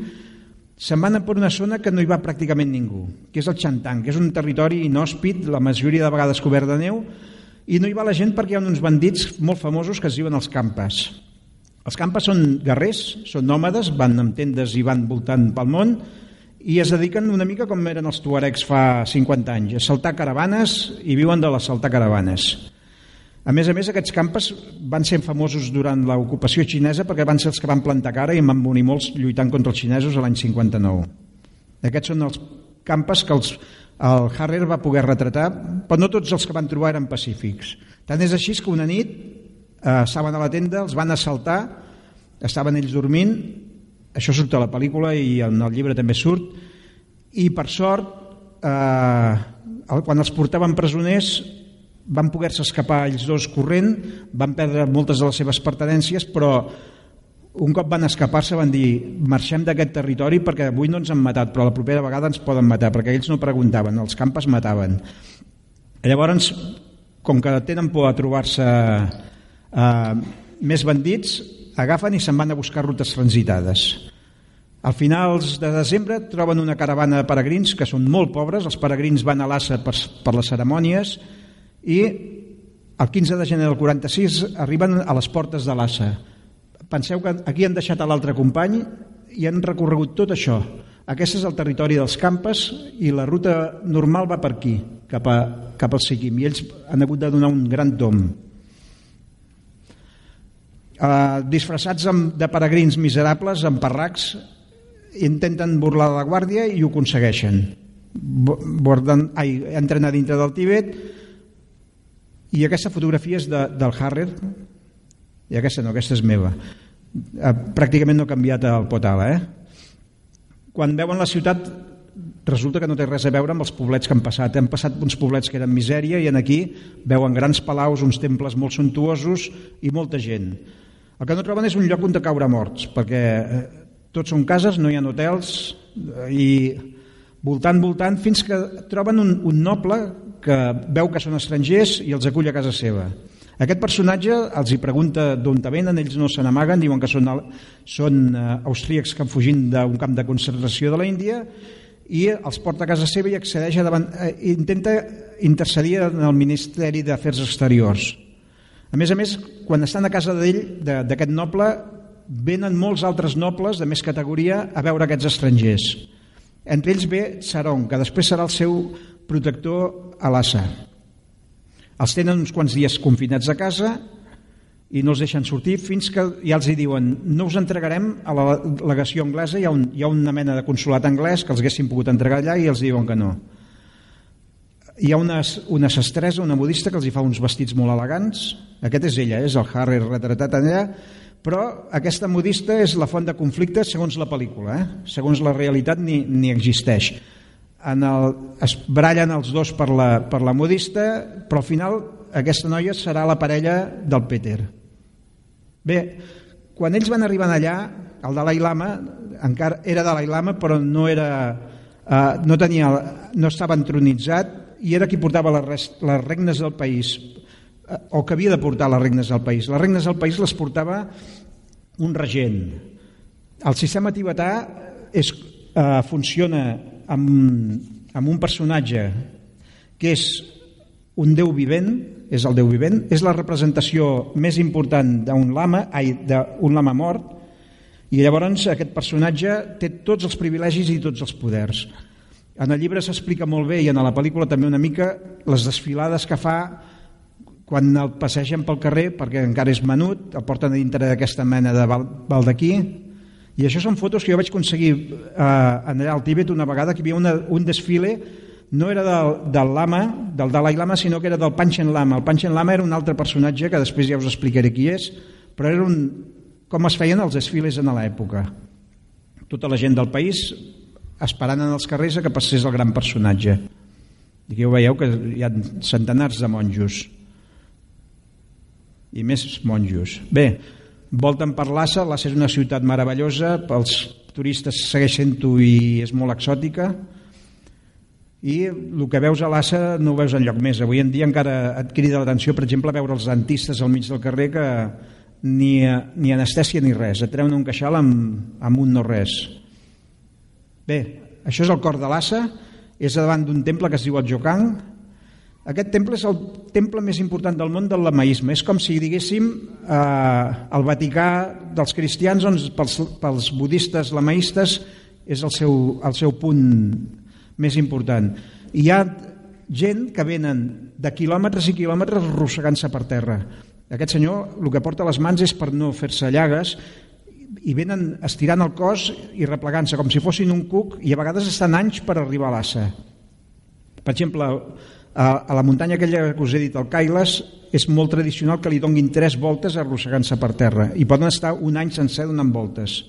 se'n van per una zona que no hi va pràcticament ningú, que és el Xantang, que és un territori inhòspit, la majoria de vegades cobert de neu, i no hi va la gent perquè hi ha uns bandits molt famosos que es diuen els campes. Els campes són guerrers, són nòmades, van amb tendes i van voltant pel món, i es dediquen una mica com eren els tuaregs fa 50 anys, a saltar caravanes i viuen de les saltar caravanes. A més a més, aquests campes van ser famosos durant l'ocupació xinesa perquè van ser els que van plantar cara i en van morir molts lluitant contra els xinesos l'any 59. Aquests són els campes que els, el Harrer va poder retratar, però no tots els que van trobar eren pacífics. Tant és així que una nit eh, estaven a la tenda, els van assaltar, estaven ells dormint, això surt a la pel·lícula i en el llibre també surt, i per sort, eh, quan els portaven presoners, van poder-se escapar ells dos corrent, van perdre moltes de les seves pertenències, però un cop van escapar-se van dir marxem d'aquest territori perquè avui no ens han matat però la propera vegada ens poden matar perquè ells no preguntaven, els campes mataven. Llavors com que tenen por a trobar-se eh, més bandits agafen i se'n van a buscar rutes transitades al finals de desembre troben una caravana de peregrins que són molt pobres, els peregrins van a l'Assa per, per les cerimònies i el 15 de gener del 46 arriben a les portes de l'Assa Penseu que aquí han deixat a l'altre company i han recorregut tot això. Aquest és el territori dels campes i la ruta normal va per aquí, cap, a, cap al Siquim, i ells han hagut de donar un gran tom. Uh, disfressats amb, de peregrins miserables, amb parracs, intenten burlar la guàrdia i ho aconsegueixen. Borden, ai, entren a dintre del Tibet i aquesta fotografia és de, del Harrer, i aquesta no, aquesta és meva. Eh, pràcticament no ha canviat el Potala, eh? Quan veuen la ciutat resulta que no té res a veure amb els poblets que han passat. Hem passat uns poblets que eren misèria i en aquí veuen grans palaus, uns temples molt suntuosos i molta gent. El que no troben és un lloc on de caure morts, perquè eh, tots són cases, no hi ha hotels eh, i voltant, voltant, fins que troben un, un noble que veu que són estrangers i els acull a casa seva. Aquest personatge els hi pregunta d'on venen, ells no se n'amaguen, diuen que són, són uh, austríacs que han fugint d'un camp de concentració de la Índia i els porta a casa seva i accedeix davant, eh, intenta intercedir en el Ministeri d'Afers Exteriors. A més a més, quan estan a casa d'ell, d'aquest noble, venen molts altres nobles de més categoria a veure aquests estrangers. Entre ells ve Sarong, que després serà el seu protector a l'Assa. Els tenen uns quants dies confinats a casa i no els deixen sortir fins que ja els hi diuen no us entregarem a la legació anglesa, hi ha, un, hi ha una mena de consulat anglès que els haguessin pogut entregar allà i els diuen que no. Hi ha una, una sestresa, una modista que els hi fa uns vestits molt elegants, aquest és ella, és el Harry retratat allà, però aquesta modista és la font de conflicte segons la pel·lícula, eh? segons la realitat ni, ni existeix en el, es brallen els dos per la, per la modista, però al final aquesta noia serà la parella del Peter. Bé, quan ells van arribar allà, el Dalai Lama encara era Dalai Lama, però no era eh, no tenia no estava entronitzat i era qui portava les, les regnes del país eh, o que havia de portar les regnes del país. Les regnes del país les portava un regent. El sistema tibetà és, eh, funciona amb, amb un personatge que és un déu vivent, és el déu vivent, és la representació més important d'un lama, ai, d'un lama mort, i llavors aquest personatge té tots els privilegis i tots els poders. En el llibre s'explica molt bé i en la pel·lícula també una mica les desfilades que fa quan el passegen pel carrer perquè encara és menut, el porten a dintre d'aquesta mena de baldaquí i això són fotos que jo vaig aconseguir eh, al Tíbet una vegada que hi havia una, un desfile no era del, del Lama, del Dalai Lama, sinó que era del Panchen Lama. El Panchen Lama era un altre personatge que després ja us explicaré qui és, però era un, com es feien els desfiles en l'època. Tota la gent del país esperant en els carrers que passés el gran personatge. I aquí ho veieu que hi ha centenars de monjos i més monjos. Bé, volten per Lassa, Lassa és una ciutat meravellosa, pels turistes segueix sent-ho i és molt exòtica, i el que veus a Lassa no ho veus en lloc més. Avui en dia encara et crida l'atenció, per exemple, veure els dentistes al mig del carrer que ni, ni anestèsia ni res, et treuen un queixal amb, amb un no res. Bé, això és el cor de Lassa, és davant d'un temple que es diu el Jokang, aquest temple és el temple més important del món del lamaisme. És com si diguéssim eh, el Vaticà dels cristians, doncs pels, pels budistes lamaistes és el seu, el seu punt més important. I hi ha gent que venen de quilòmetres i quilòmetres arrossegant-se per terra. Aquest senyor el que porta a les mans és per no fer-se llagues i venen estirant el cos i replegant-se com si fossin un cuc i a vegades estan anys per arribar a l'assa. Per exemple, a, la muntanya aquella que us he dit, el Kailas, és molt tradicional que li donguin tres voltes arrossegant-se per terra i poden estar un any sencer donant voltes.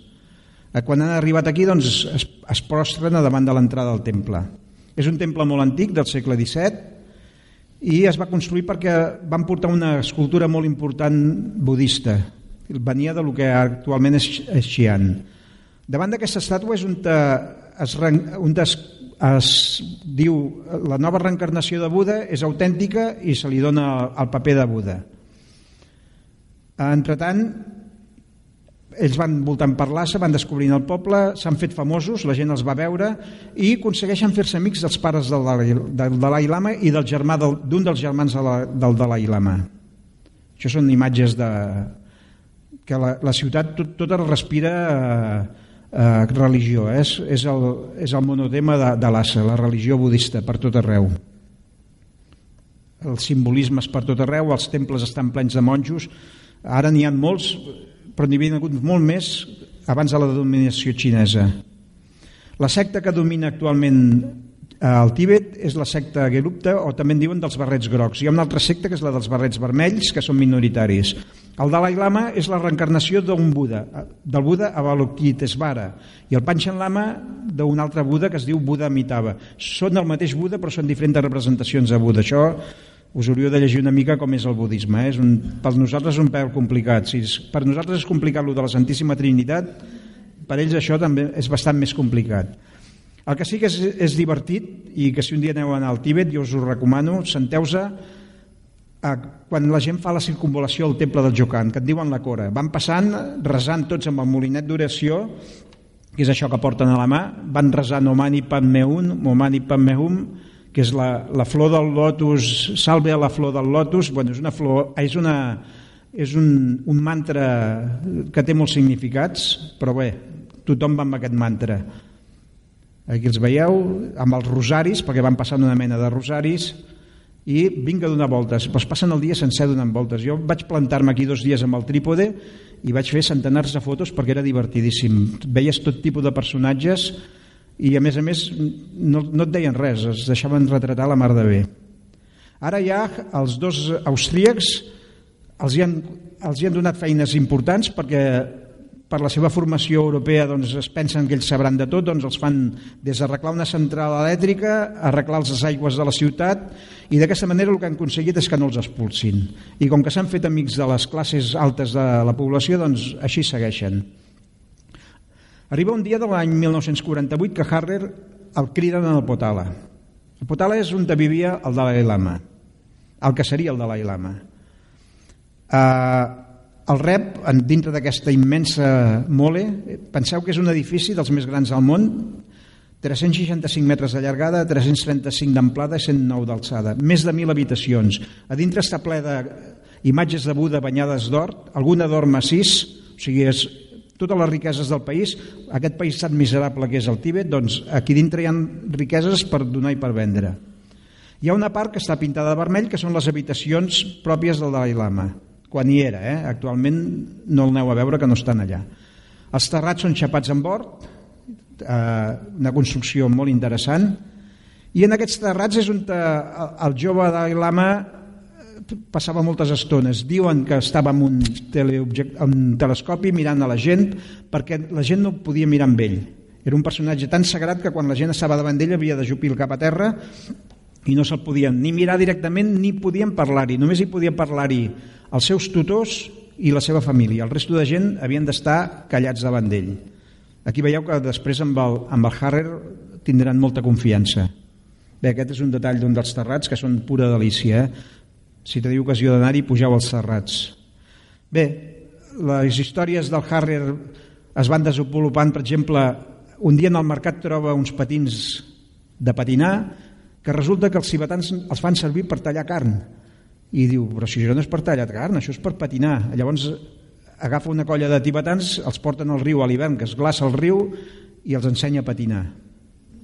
Eh, quan han arribat aquí doncs, es, es prostren a davant de l'entrada del temple. És un temple molt antic, del segle XVII, i es va construir perquè van portar una escultura molt important budista. Venia de lo que actualment és, és Xi'an. Davant d'aquesta estàtua és on, es, on es, es diu la nova reencarnació de Buda és autèntica i se li dona el paper de Buda. Entretant, ells van voltant per l'Assa, van descobrint el poble, s'han fet famosos, la gent els va veure i aconsegueixen fer-se amics dels pares del Dalai, del Dalai Lama i del germà d'un del, dels germans de la, del Dalai Lama. Això són imatges de que la, la ciutat tot, tota respira eh, eh, religió, eh? és, és, el, és el monotema de, de l'Assa, la religió budista per tot arreu. Els simbolismes per tot arreu, els temples estan plens de monjos, ara n'hi ha molts, però n'hi havia hagut molt més abans de la dominació xinesa. La secta que domina actualment al eh, Tíbet és la secta Gelupta o també en diuen dels barrets grocs. Hi ha una altra secta que és la dels barrets vermells que són minoritaris. El Dalai Lama és la reencarnació d'un Buda, del Buda Avalokitesvara i el Panchen Lama d'un altre Buda que es diu Buda Amitabha. Són el mateix Buda però són diferents representacions de Buda. Això us hauríeu de llegir una mica com és el budisme. Eh? És un, per nosaltres és un pèl complicat. Si és, per nosaltres és complicat lo de la Santíssima Trinitat, per ells això també és bastant més complicat. El que sí que és, és divertit i que si un dia aneu a anar al Tíbet, jo us ho recomano, senteu-se quan la gent fa la circunvolació al temple del Jocan, que et diuen la cora. Van passant, resant tots amb el molinet d'oració, que és això que porten a la mà, van resant Omani Padme Un, Omani Padme Hum, que és la, la flor del lotus, salve a la flor del lotus, bueno, és una flor, és una, és un, un mantra que té molts significats, però bé, tothom va amb aquest mantra. Aquí els veieu, amb els rosaris, perquè van passant una mena de rosaris, i vinc a donar voltes. Pues passen el dia sencer donant voltes. Jo vaig plantar-me aquí dos dies amb el trípode i vaig fer centenars de fotos perquè era divertidíssim. Veies tot tipus de personatges i a més a més no, no et deien res, es deixaven retratar la mar de bé. Ara ja els dos austríacs els hi han, els hi han donat feines importants perquè per la seva formació europea doncs, es pensen que ells sabran de tot, doncs els fan des d'arreglar una central elèctrica, arreglar les aigües de la ciutat i d'aquesta manera el que han aconseguit és que no els expulsin. I com que s'han fet amics de les classes altes de la població, doncs així segueixen. Arriba un dia de l'any 1948 que Harrer el criden en el Potala. El Potala és on vivia el Dalai Lama, el que seria el Dalai Lama. Uh, el rep, dintre d'aquesta immensa mole, penseu que és un edifici dels més grans del món, 365 metres de llargada, 335 d'amplada i 109 d'alçada, més de 1.000 habitacions. A dintre està ple d'imatges de Buda banyades d'or, alguna d'or massís, o sigui, és totes les riqueses del país, aquest país tan miserable que és el Tíbet, doncs aquí dintre hi ha riqueses per donar i per vendre. Hi ha una part que està pintada de vermell, que són les habitacions pròpies del Dalai Lama, quan hi era, eh? actualment no el aneu a veure que no estan allà. Els terrats són xapats en bord, eh, una construcció molt interessant, i en aquests terrats és on eh, el jove Dalai Lama passava moltes estones. Diuen que estava amb un, un telescopi mirant a la gent perquè la gent no podia mirar amb ell. Era un personatge tan sagrat que quan la gent estava davant d'ell havia de jupir el cap a terra i no se'l podien ni mirar directament ni podien parlar-hi. Només hi podien parlar-hi els seus tutors i la seva família. El resto de gent havien d'estar callats davant d'ell. Aquí veieu que després amb el, amb el Harrer tindran molta confiança. Bé, aquest és un detall d'un dels terrats que són pura delícia. Eh? si teniu ocasió d'anar-hi, pugeu als serrats. Bé, les històries del Harrer es van desenvolupant, per exemple, un dia en el mercat troba uns patins de patinar que resulta que els cibetans els fan servir per tallar carn. I diu, però si això no és per tallar carn, això és per patinar. Llavors agafa una colla de tibetans, els porten al riu a l'hivern, que es glaça el riu, i els ensenya a patinar.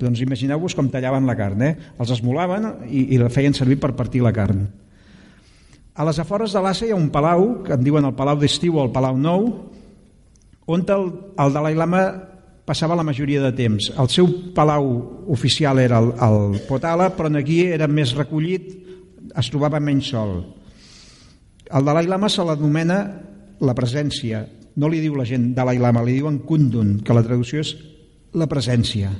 Doncs imagineu-vos com tallaven la carn, eh? Els esmolaven i, i la feien servir per partir la carn. A les afores de l'Assa hi ha un palau, que en diuen el Palau d'Estiu o el Palau Nou, on el, el Dalai Lama passava la majoria de temps. El seu palau oficial era el, el Potala, però aquí era més recollit, es trobava menys sol. El Dalai Lama se l'anomena la presència. No li diu la gent Dalai Lama, li diuen Kundun, que la traducció és la presència.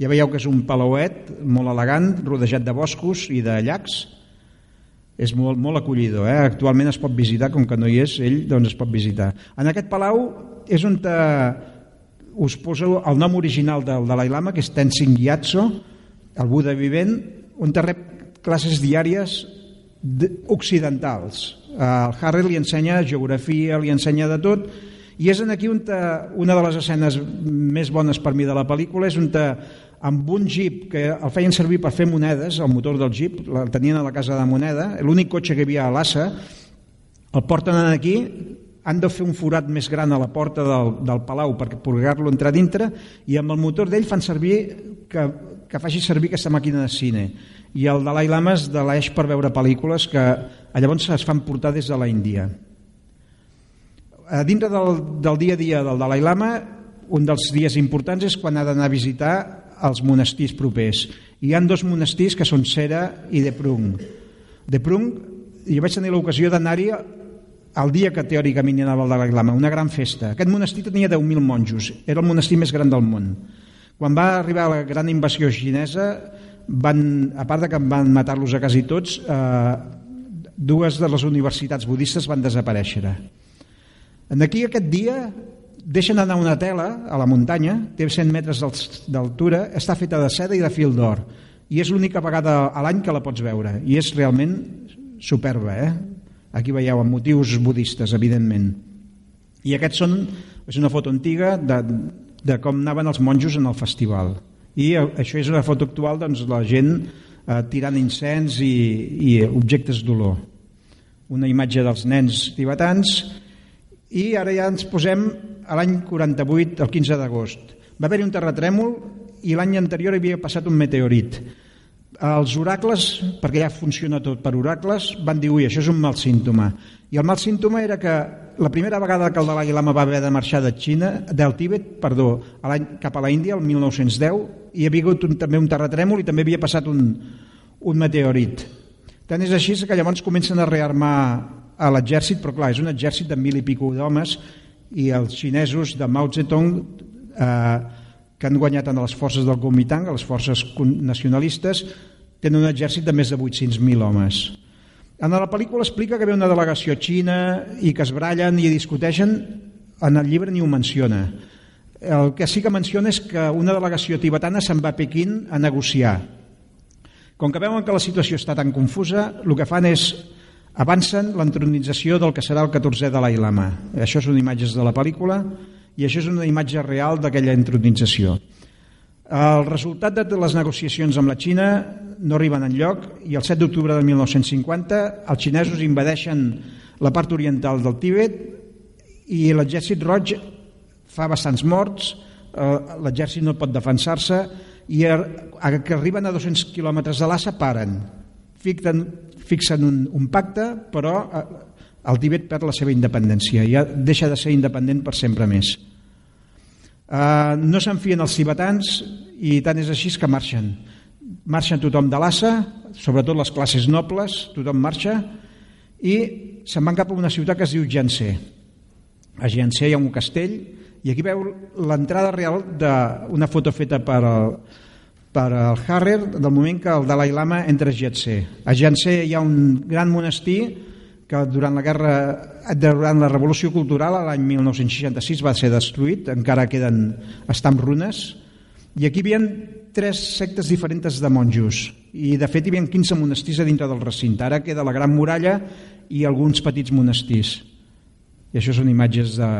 Ja veieu que és un palauet molt elegant, rodejat de boscos i de llacs. És molt, molt acollidor. Eh? Actualment es pot visitar, com que no hi és ell, doncs es pot visitar. En aquest palau és on te, us poso el nom original del Dalai Lama, que és Tenzin Gyatso, el Buda vivent, on rep classes diàries occidentals. El Harry li ensenya geografia, li ensenya de tot, i és en aquí on te, una de les escenes més bones per mi de la pel·lícula és on te, amb un jeep que el feien servir per fer monedes, el motor del jeep, el tenien a la casa de moneda, l'únic cotxe que hi havia a l'Assa, el porten aquí, han de fer un forat més gran a la porta del, del palau per poder-lo entrar dintre i amb el motor d'ell fan servir que, que faci servir aquesta màquina de cine i el Dalai Lama es deleix per veure pel·lícules que llavors es fan portar des de la Índia. A dintre del, del dia a dia del Dalai Lama un dels dies importants és quan ha d'anar a visitar els monestirs propers. Hi han dos monestirs que són Sera i De Prung. De Prung, jo vaig tenir l'ocasió d'anar-hi el dia que teòricament hi anava el Dalai Lama, una gran festa. Aquest monestir tenia 10.000 monjos, era el monestir més gran del món. Quan va arribar la gran invasió xinesa, van, a part de que van matar-los a quasi tots, eh, dues de les universitats budistes van desaparèixer. En aquí aquest dia deixen anar una tela a la muntanya, té 100 metres d'altura, està feta de seda i de fil d'or, i és l'única vegada a l'any que la pots veure, i és realment superba, eh? Aquí veieu amb motius budistes, evidentment. I aquests són, és una foto antiga de, de com anaven els monjos en el festival. I això és una foto actual, doncs, la gent eh, tirant incens i, i objectes d'olor. Una imatge dels nens tibetans i ara ja ens posem a l'any 48, el 15 d'agost. Va haver-hi un terratrèmol i l'any anterior havia passat un meteorit. Els oracles, perquè ja funciona tot per oracles, van dir, ui, això és un mal símptoma. I el mal símptoma era que la primera vegada que el Dalai Lama va haver de marxar de Xina, del Tíbet, perdó, a cap a la Índia, el 1910, hi havia hagut un, també un terratrèmol i també havia passat un, un meteorit. Tant és així que llavors comencen a rearmar a l'exèrcit, però clar, és un exèrcit de mil i pico d'homes i els xinesos de Mao Zedong eh, que han guanyat en les forces del Kuomintang, les forces nacionalistes, tenen un exèrcit de més de 800.000 homes. En la pel·lícula explica que ve una delegació xina i que es brallen i discuteixen, en el llibre ni ho menciona. El que sí que menciona és que una delegació tibetana se'n va a Pequín a negociar. Com que veuen que la situació està tan confusa, el que fan és avancen l'entronització del que serà el 14è Dalai Lama. Això són imatges de la pel·lícula i això és una imatge real d'aquella entronització. El resultat de les negociacions amb la Xina no arriben en lloc i el 7 d'octubre de 1950 els xinesos invadeixen la part oriental del Tíbet i l'exèrcit roig fa bastants morts, eh, l'exèrcit no pot defensar-se i que arriben a 200 quilòmetres de l'Assa paren, fixen, fixen un, un pacte però eh, el Tíbet perd la seva independència, ja deixa de ser independent per sempre més. Uh, no s'enfien els tibetans i tant és així que marxen. Marxen tothom de l'Assa, sobretot les classes nobles, tothom marxa, i se'n van cap a una ciutat que es diu Jansé. A Jansé hi ha un castell, i aquí veu l'entrada real d'una foto feta per el, per al Harrer del moment que el Dalai Lama entra a Jansé. A Jansé hi ha un gran monestir que durant la guerra durant la revolució cultural l'any 1966 va ser destruït, encara queden està en runes i aquí hi havia tres sectes diferents de monjos i de fet hi havia 15 monestirs a dintre del recinte. Ara queda la Gran Muralla i alguns petits monestirs. I això són imatges de,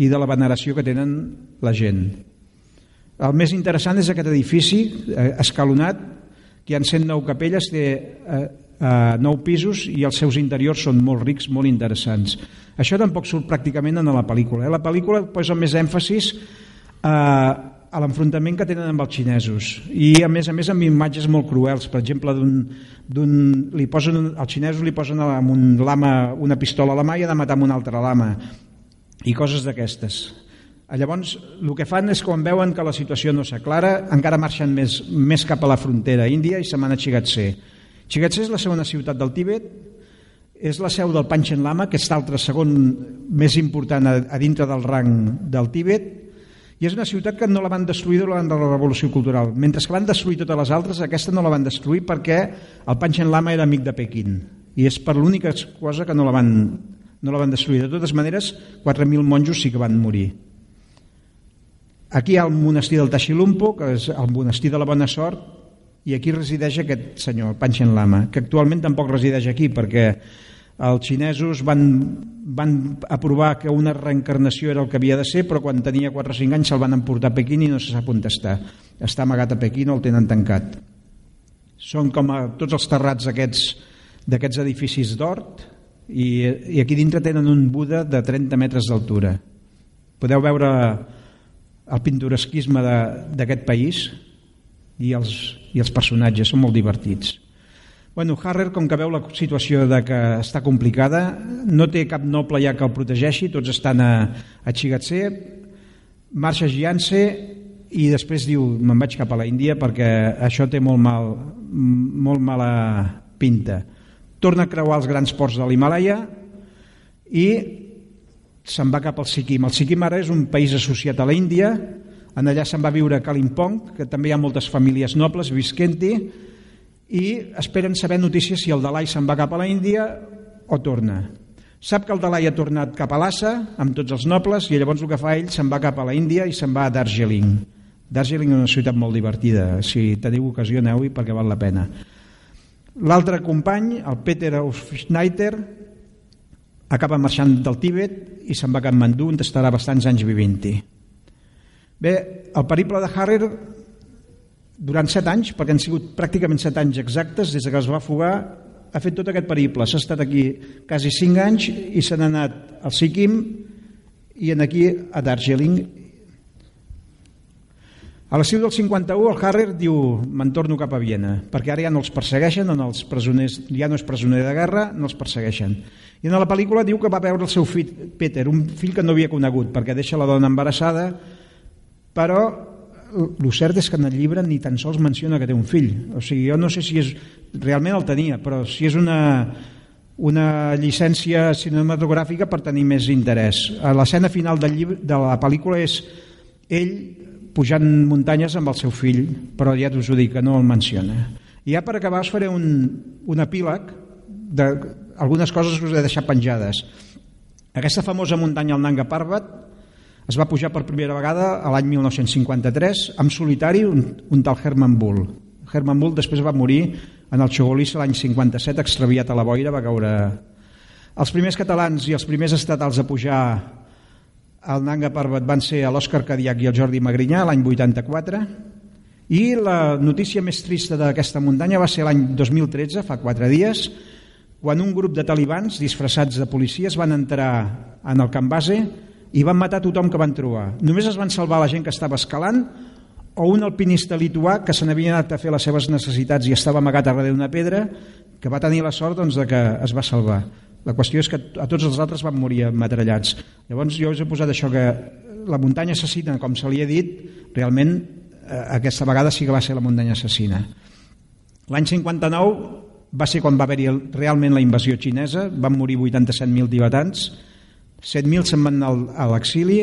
i de la veneració que tenen la gent. El més interessant és aquest edifici eh, escalonat que hi ha 109 capelles té eh, eh, nou pisos i els seus interiors són molt rics, molt interessants. Això tampoc surt pràcticament en la pel·lícula. Eh? La pel·lícula posa més èmfasis eh, a l'enfrontament que tenen amb els xinesos i a més a més amb imatges molt cruels per exemple d'un li posen, els xinesos li posen amb un lama una pistola a la mà i ha de matar amb una altra lama i coses d'aquestes Llavors, el que fan és quan veuen que la situació no s'aclara, encara marxen més, més cap a la frontera índia i se'n van a Chigatse. Chigatse és la segona ciutat del Tíbet, és la seu del Panchen Lama, que és l'altre segon més important a, a dintre del rang del Tíbet, i és una ciutat que no la van destruir durant la Revolució Cultural. Mentre que van destruir totes les altres, aquesta no la van destruir perquè el Panchen Lama era amic de Pequín. I és per l'única cosa que no la, van, no la van destruir. De totes maneres, 4.000 monjos sí que van morir. Aquí hi ha el monestir del Taxilumpo, que és el monestir de la Bona Sort, i aquí resideix aquest senyor, el Panchen Lama, que actualment tampoc resideix aquí, perquè els xinesos van, van aprovar que una reencarnació era el que havia de ser, però quan tenia 4 o 5 anys se'l van emportar a Pequín i no se sap on està. Està amagat a Pequín o el tenen tancat. Són com a tots els terrats aquests d'aquests edificis d'hort i, i aquí dintre tenen un Buda de 30 metres d'altura. Podeu veure el pintoresquisme d'aquest país i els, i els personatges són molt divertits. Bueno, Harrer, com que veu la situació de que està complicada, no té cap noble ja que el protegeixi, tots estan a, a Chigatse, marxa guiant-se i després diu me'n vaig cap a la Índia perquè això té molt, mal, molt mala pinta. Torna a creuar els grans ports de l'Himalaya i se'n va cap al Sikkim. El Sikkim ara és un país associat a la Índia, en allà se'n va viure a Kalimpong, que també hi ha moltes famílies nobles visquent-hi, i esperen saber notícies si el Dalai se'n va cap a la Índia o torna. Sap que el Dalai ha tornat cap a Lhasa amb tots els nobles i llavors el que fa ell se'n va cap a la Índia i se'n va a Darjeeling. Darjeeling és una ciutat molt divertida, si teniu ocasió aneu-hi perquè val la pena. L'altre company, el Peter Schneider, acaba marxant del Tíbet i se'n va a Kathmandu on estarà bastants anys vivint-hi. Bé, el periple de Harrer durant set anys, perquè han sigut pràcticament set anys exactes des que es va fugar, ha fet tot aquest periple. S'ha estat aquí quasi cinc anys i se n'ha anat al Sikkim i en aquí a Darjeeling a l'estiu del 51 el Harrer diu me'n torno cap a Viena perquè ara ja no els persegueixen, no els presoners, ja no és presoner de guerra, no els persegueixen. I en la pel·lícula diu que va veure el seu fill Peter, un fill que no havia conegut perquè deixa la dona embarassada, però el cert és que en el llibre ni tan sols menciona que té un fill. O sigui, jo no sé si és... Realment el tenia, però si és una, una llicència cinematogràfica per tenir més interès. L'escena final del llibre, de la pel·lícula és ell pujant muntanyes amb el seu fill, però ja us ho dic, que no el menciona. I ja per acabar us faré un, un epíleg d'algunes coses que us he deixat penjades. Aquesta famosa muntanya, el Nanga Parbat, es va pujar per primera vegada a l'any 1953 amb solitari un, un tal Herman Bull. Herman Bull després va morir en el Xogolissa l'any 57 extraviat a la boira, va caure... Els primers catalans i els primers estatals a pujar el Nanga Parbat van ser l'Òscar Cadiac i el Jordi Magrinyà l'any 84 i la notícia més trista d'aquesta muntanya va ser l'any 2013, fa quatre dies, quan un grup de talibans disfressats de policies van entrar en el camp base i van matar tothom que van trobar. Només es van salvar la gent que estava escalant o un alpinista lituà que se n'havia anat a fer les seves necessitats i estava amagat darrere d'una pedra que va tenir la sort doncs, de que es va salvar. La qüestió és que a tots els altres van morir matrallats. Llavors jo us he posat això que la muntanya assassina, com se li ha dit, realment eh, aquesta vegada sí que va ser la muntanya assassina. L'any 59 va ser quan va haver-hi realment la invasió xinesa, van morir 87.000 tibetans, 7.000 se'n van anar a l'exili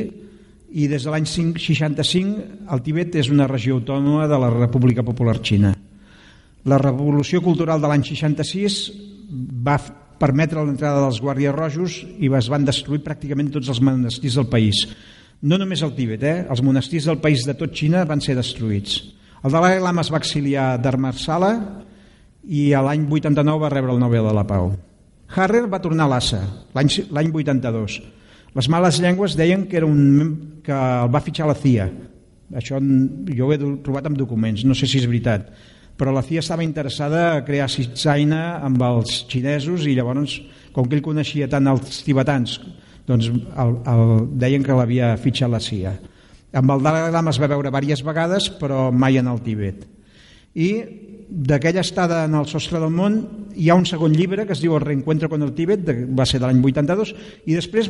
i des de l'any 65 el Tibet és una regió autònoma de la República Popular Xina. La revolució cultural de l'any 66 va permetre l'entrada dels guàrdies rojos i es van destruir pràcticament tots els monestirs del país. No només el Tíbet, eh? els monestirs del país de tot Xina van ser destruïts. El Dalai Lama es va exiliar d'Armarsala i a l'any 89 va rebre el Nobel de la Pau. Harrer va tornar a Lhasa l'any 82. Les males llengües deien que, era un, que el va fitxar la CIA. Això jo ho he trobat en documents, no sé si és veritat però la CIA estava interessada a crear citzaina amb els xinesos i llavors, com que ell coneixia tant els tibetans, doncs el, el, deien que l'havia fitxat la CIA. Amb el Dalai Lama es va veure diverses vegades, però mai en el Tibet. I d'aquella estada en el sostre del món hi ha un segon llibre que es diu El reencuentro con el Tibet, de, va ser de l'any 82, i després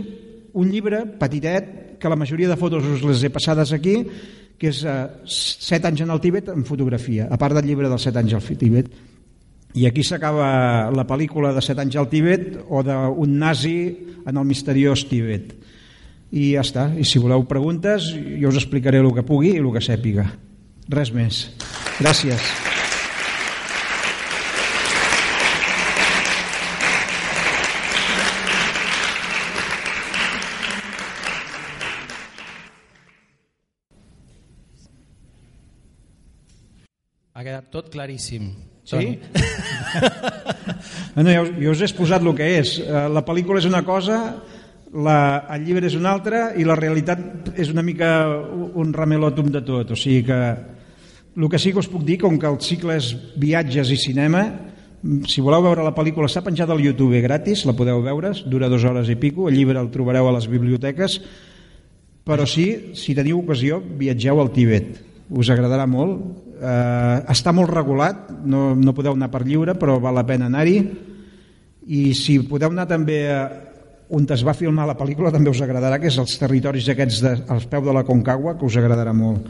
un llibre petitet, que la majoria de fotos us les he passades aquí, que és eh, 7 anys en el Tíbet en fotografia, a part del llibre dels 7 anys al Tíbet. I aquí s'acaba la pel·lícula de 7 anys al Tíbet o d'un nazi en el misteriós Tíbet. I ja està. I si voleu preguntes, jo us explicaré el que pugui i el que sàpiga. Res més. Gràcies. Tot claríssim. Sí? Toni. No, jo, jo us he exposat el que és. Eh, La pel·lícula és una cosa, la, el llibre és una altra i la realitat és una mica un ramelòtum de tot. O sigui que el que sí que us puc dir, com que el cicle és viatges i cinema, si voleu veure la pel·lícula està penjada al YouTube gratis, la podeu veure, dura dues hores i pico, el llibre el trobareu a les biblioteques, però sí, si teniu ocasió, viatgeu al Tibet. Us agradarà molt. Eh, està molt regulat, no, no podeu anar per lliure, però val la pena anar-hi. I si podeu anar també a, on es va filmar la pel·lícula també us agradarà, que és els territoris aquests de, als peu de la Concagua, que us agradarà molt.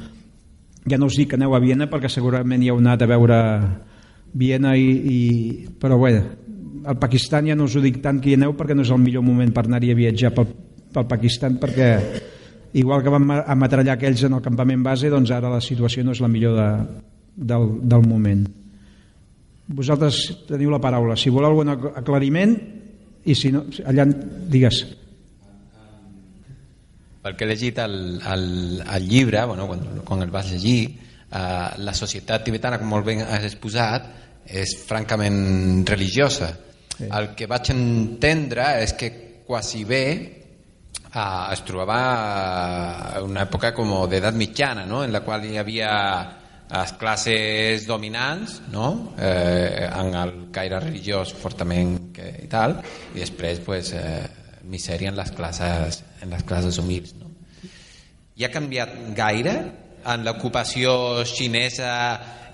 Ja no us dic que aneu a Viena perquè segurament hi heu anat a veure Viena i, i... però bé, al Pakistan ja no us ho dic tant que hi aneu perquè no és el millor moment per anar-hi a viatjar pel, pel Pakistan perquè igual que vam ametrallar aquells en el campament base doncs ara la situació no és la millor de, del, del moment vosaltres teniu la paraula si voleu algun aclariment i si no, allà digues pel que he llegit el, el, el llibre, bueno, quan, quan el vas llegir, eh, la societat tibetana, com molt bé has exposat, és francament religiosa. Sí. El que vaig entendre és que quasi bé eh, es trobava en una època com d'edat mitjana, no? en la qual hi havia les classes dominants no? eh, en el caire religiós fortament que, i tal i després pues, eh, misèria en les classes, en les classes humils. No? I ha canviat gaire en l'ocupació xinesa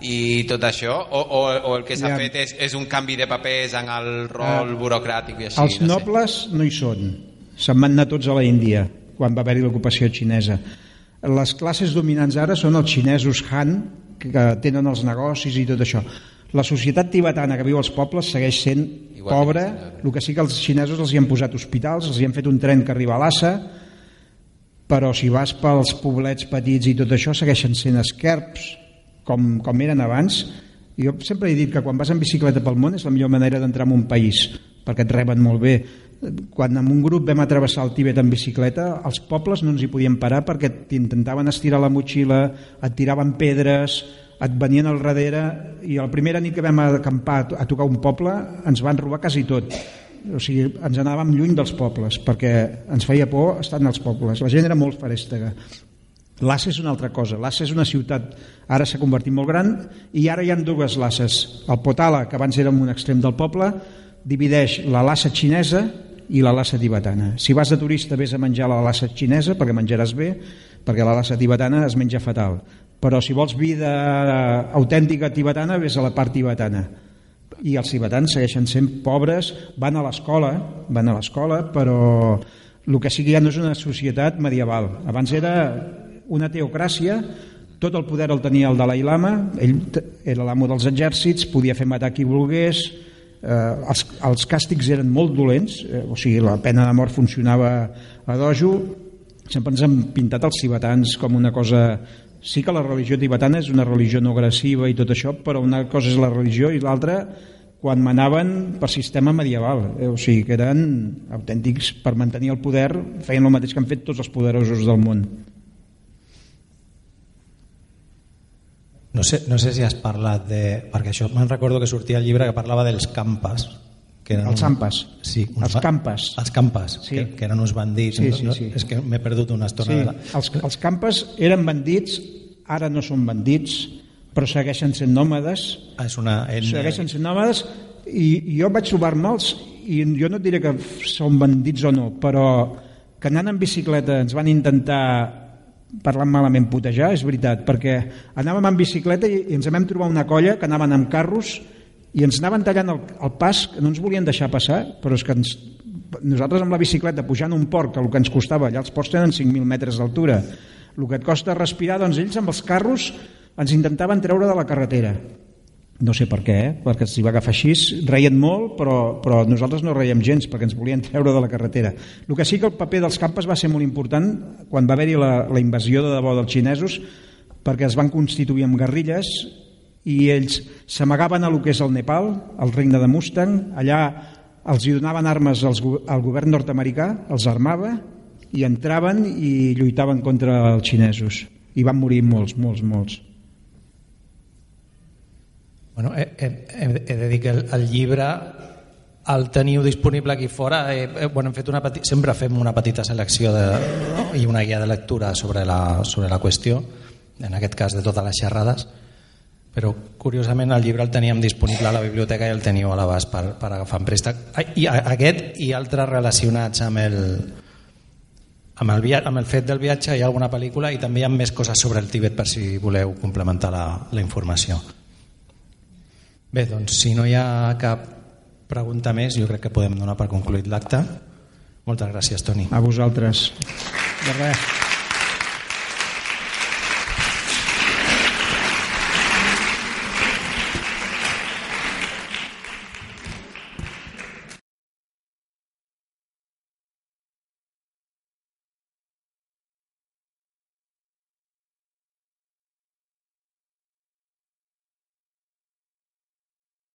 i tot això? O, o, o el que s'ha Ja. fet és, és un canvi de papers en el rol Ah, burocràtic i així? Els no nobles no hi són. Se'n van anar tots a la Índia quan va haver-hi l'ocupació xinesa. Les classes dominants ara són els xinesos Han, que tenen els negocis i tot això. La societat tibetana que viu als pobles segueix sent Igual pobra, el que sí que els xinesos els hi han posat hospitals, els hi han fet un tren que arriba a Lhasa, però si vas pels poblets petits i tot això segueixen sent esquerps com, com eren abans jo sempre he dit que quan vas en bicicleta pel món és la millor manera d'entrar en un país perquè et reben molt bé quan en un grup vam atravessar el Tíbet en bicicleta els pobles no ens hi podien parar perquè t'intentaven estirar la motxilla et tiraven pedres et venien al darrere i la primera nit que vam acampar a tocar un poble ens van robar quasi tot o sigui, ens anàvem lluny dels pobles perquè ens feia por estar en els pobles la gent era molt farèstega Lhasa és una altra cosa. Lhasa és una ciutat, ara s'ha convertit molt gran, i ara hi ha dues Lhasses. El Potala, que abans era en un extrem del poble, divideix la Lhasa xinesa i la Lhasa tibetana. Si vas de turista, vés a menjar la Lhasa xinesa, perquè menjaràs bé, perquè la Lhasa tibetana es menja fatal. Però si vols vida autèntica tibetana, vés a la part tibetana i els tibetans segueixen sent pobres, van a l'escola, van a l'escola, però el que que ja no és una societat medieval. Abans era una teocràcia, tot el poder el tenia el Dalai Lama, ell era l'amo dels exèrcits, podia fer matar qui volgués, eh, els, els càstigs eren molt dolents, eh, o sigui, la pena de mort funcionava a dojo, sempre ens han pintat els tibetans com una cosa sí que la religió tibetana és una religió no agressiva i tot això, però una cosa és la religió i l'altra quan manaven per sistema medieval, eh, o sigui que eren autèntics per mantenir el poder, feien el mateix que han fet tots els poderosos del món. No sé, no sé si has parlat de... Perquè això me'n recordo que sortia el llibre que parlava dels campas. Que eren Els Zampas. Sí, Els ba- Campas. Els campas, Sí. que, que eren uns bandits. Sí, sí, No? sí. És que m'he perdut una estona. Sí, de la- els, els campes eren bandits, ara no són bandits, però segueixen sent nòmades, Ah, és una ètnia. segueixen sent nòmades i, i jo vaig trobar-me'ls i jo no et diré que són bandits o no, però que anant en bicicleta ens van intentar parlant malament putejar, és veritat, perquè anàvem en bicicleta i, ens vam trobar una colla que anaven amb carros i ens anaven tallant el, el pas, que no ens volien deixar passar, però és que ens nosaltres amb la bicicleta pujant un port, que el que ens costava, allà els ports tenen 5.000 metres d'altura, el que et costa respirar, doncs ells amb els carros ens intentaven treure de la carretera. No sé per què, eh? perquè s'hi va agafar així, reien molt, però, però nosaltres no reiem gens perquè ens volien treure de la carretera. El que sí que el paper dels campes va ser molt important quan va haver-hi la, la invasió de debò dels xinesos, perquè es van constituir en guerrilles i ells s'amagaven a lo que és el Nepal, el regne de Mustang, allà els hi donaven armes als, al govern nord-americà, els armava i entraven i lluitaven contra els xinesos. I van morir molts, molts, molts. Bueno, he, he, he de dir que el, el llibre el teniu disponible aquí fora. Eh, eh, bueno, hem fet una peti... sempre fem una petita selecció de, no? i una guia de lectura sobre la, sobre la qüestió en aquest cas de totes les xerrades. Però curiosament el llibre el teníem disponible a la biblioteca i el teniu a l'abast per, per agafar en préstec. I aquest i altres relacionats amb el, amb el, via amb el fet del viatge hi ha alguna pel·lícula i també hi ha més coses sobre el Tíbet per si voleu complementar la, la informació Bé, doncs si no hi ha cap pregunta més, jo crec que podem donar per concluït l'acte. Moltes gràcies, Toni. A vosaltres. De res.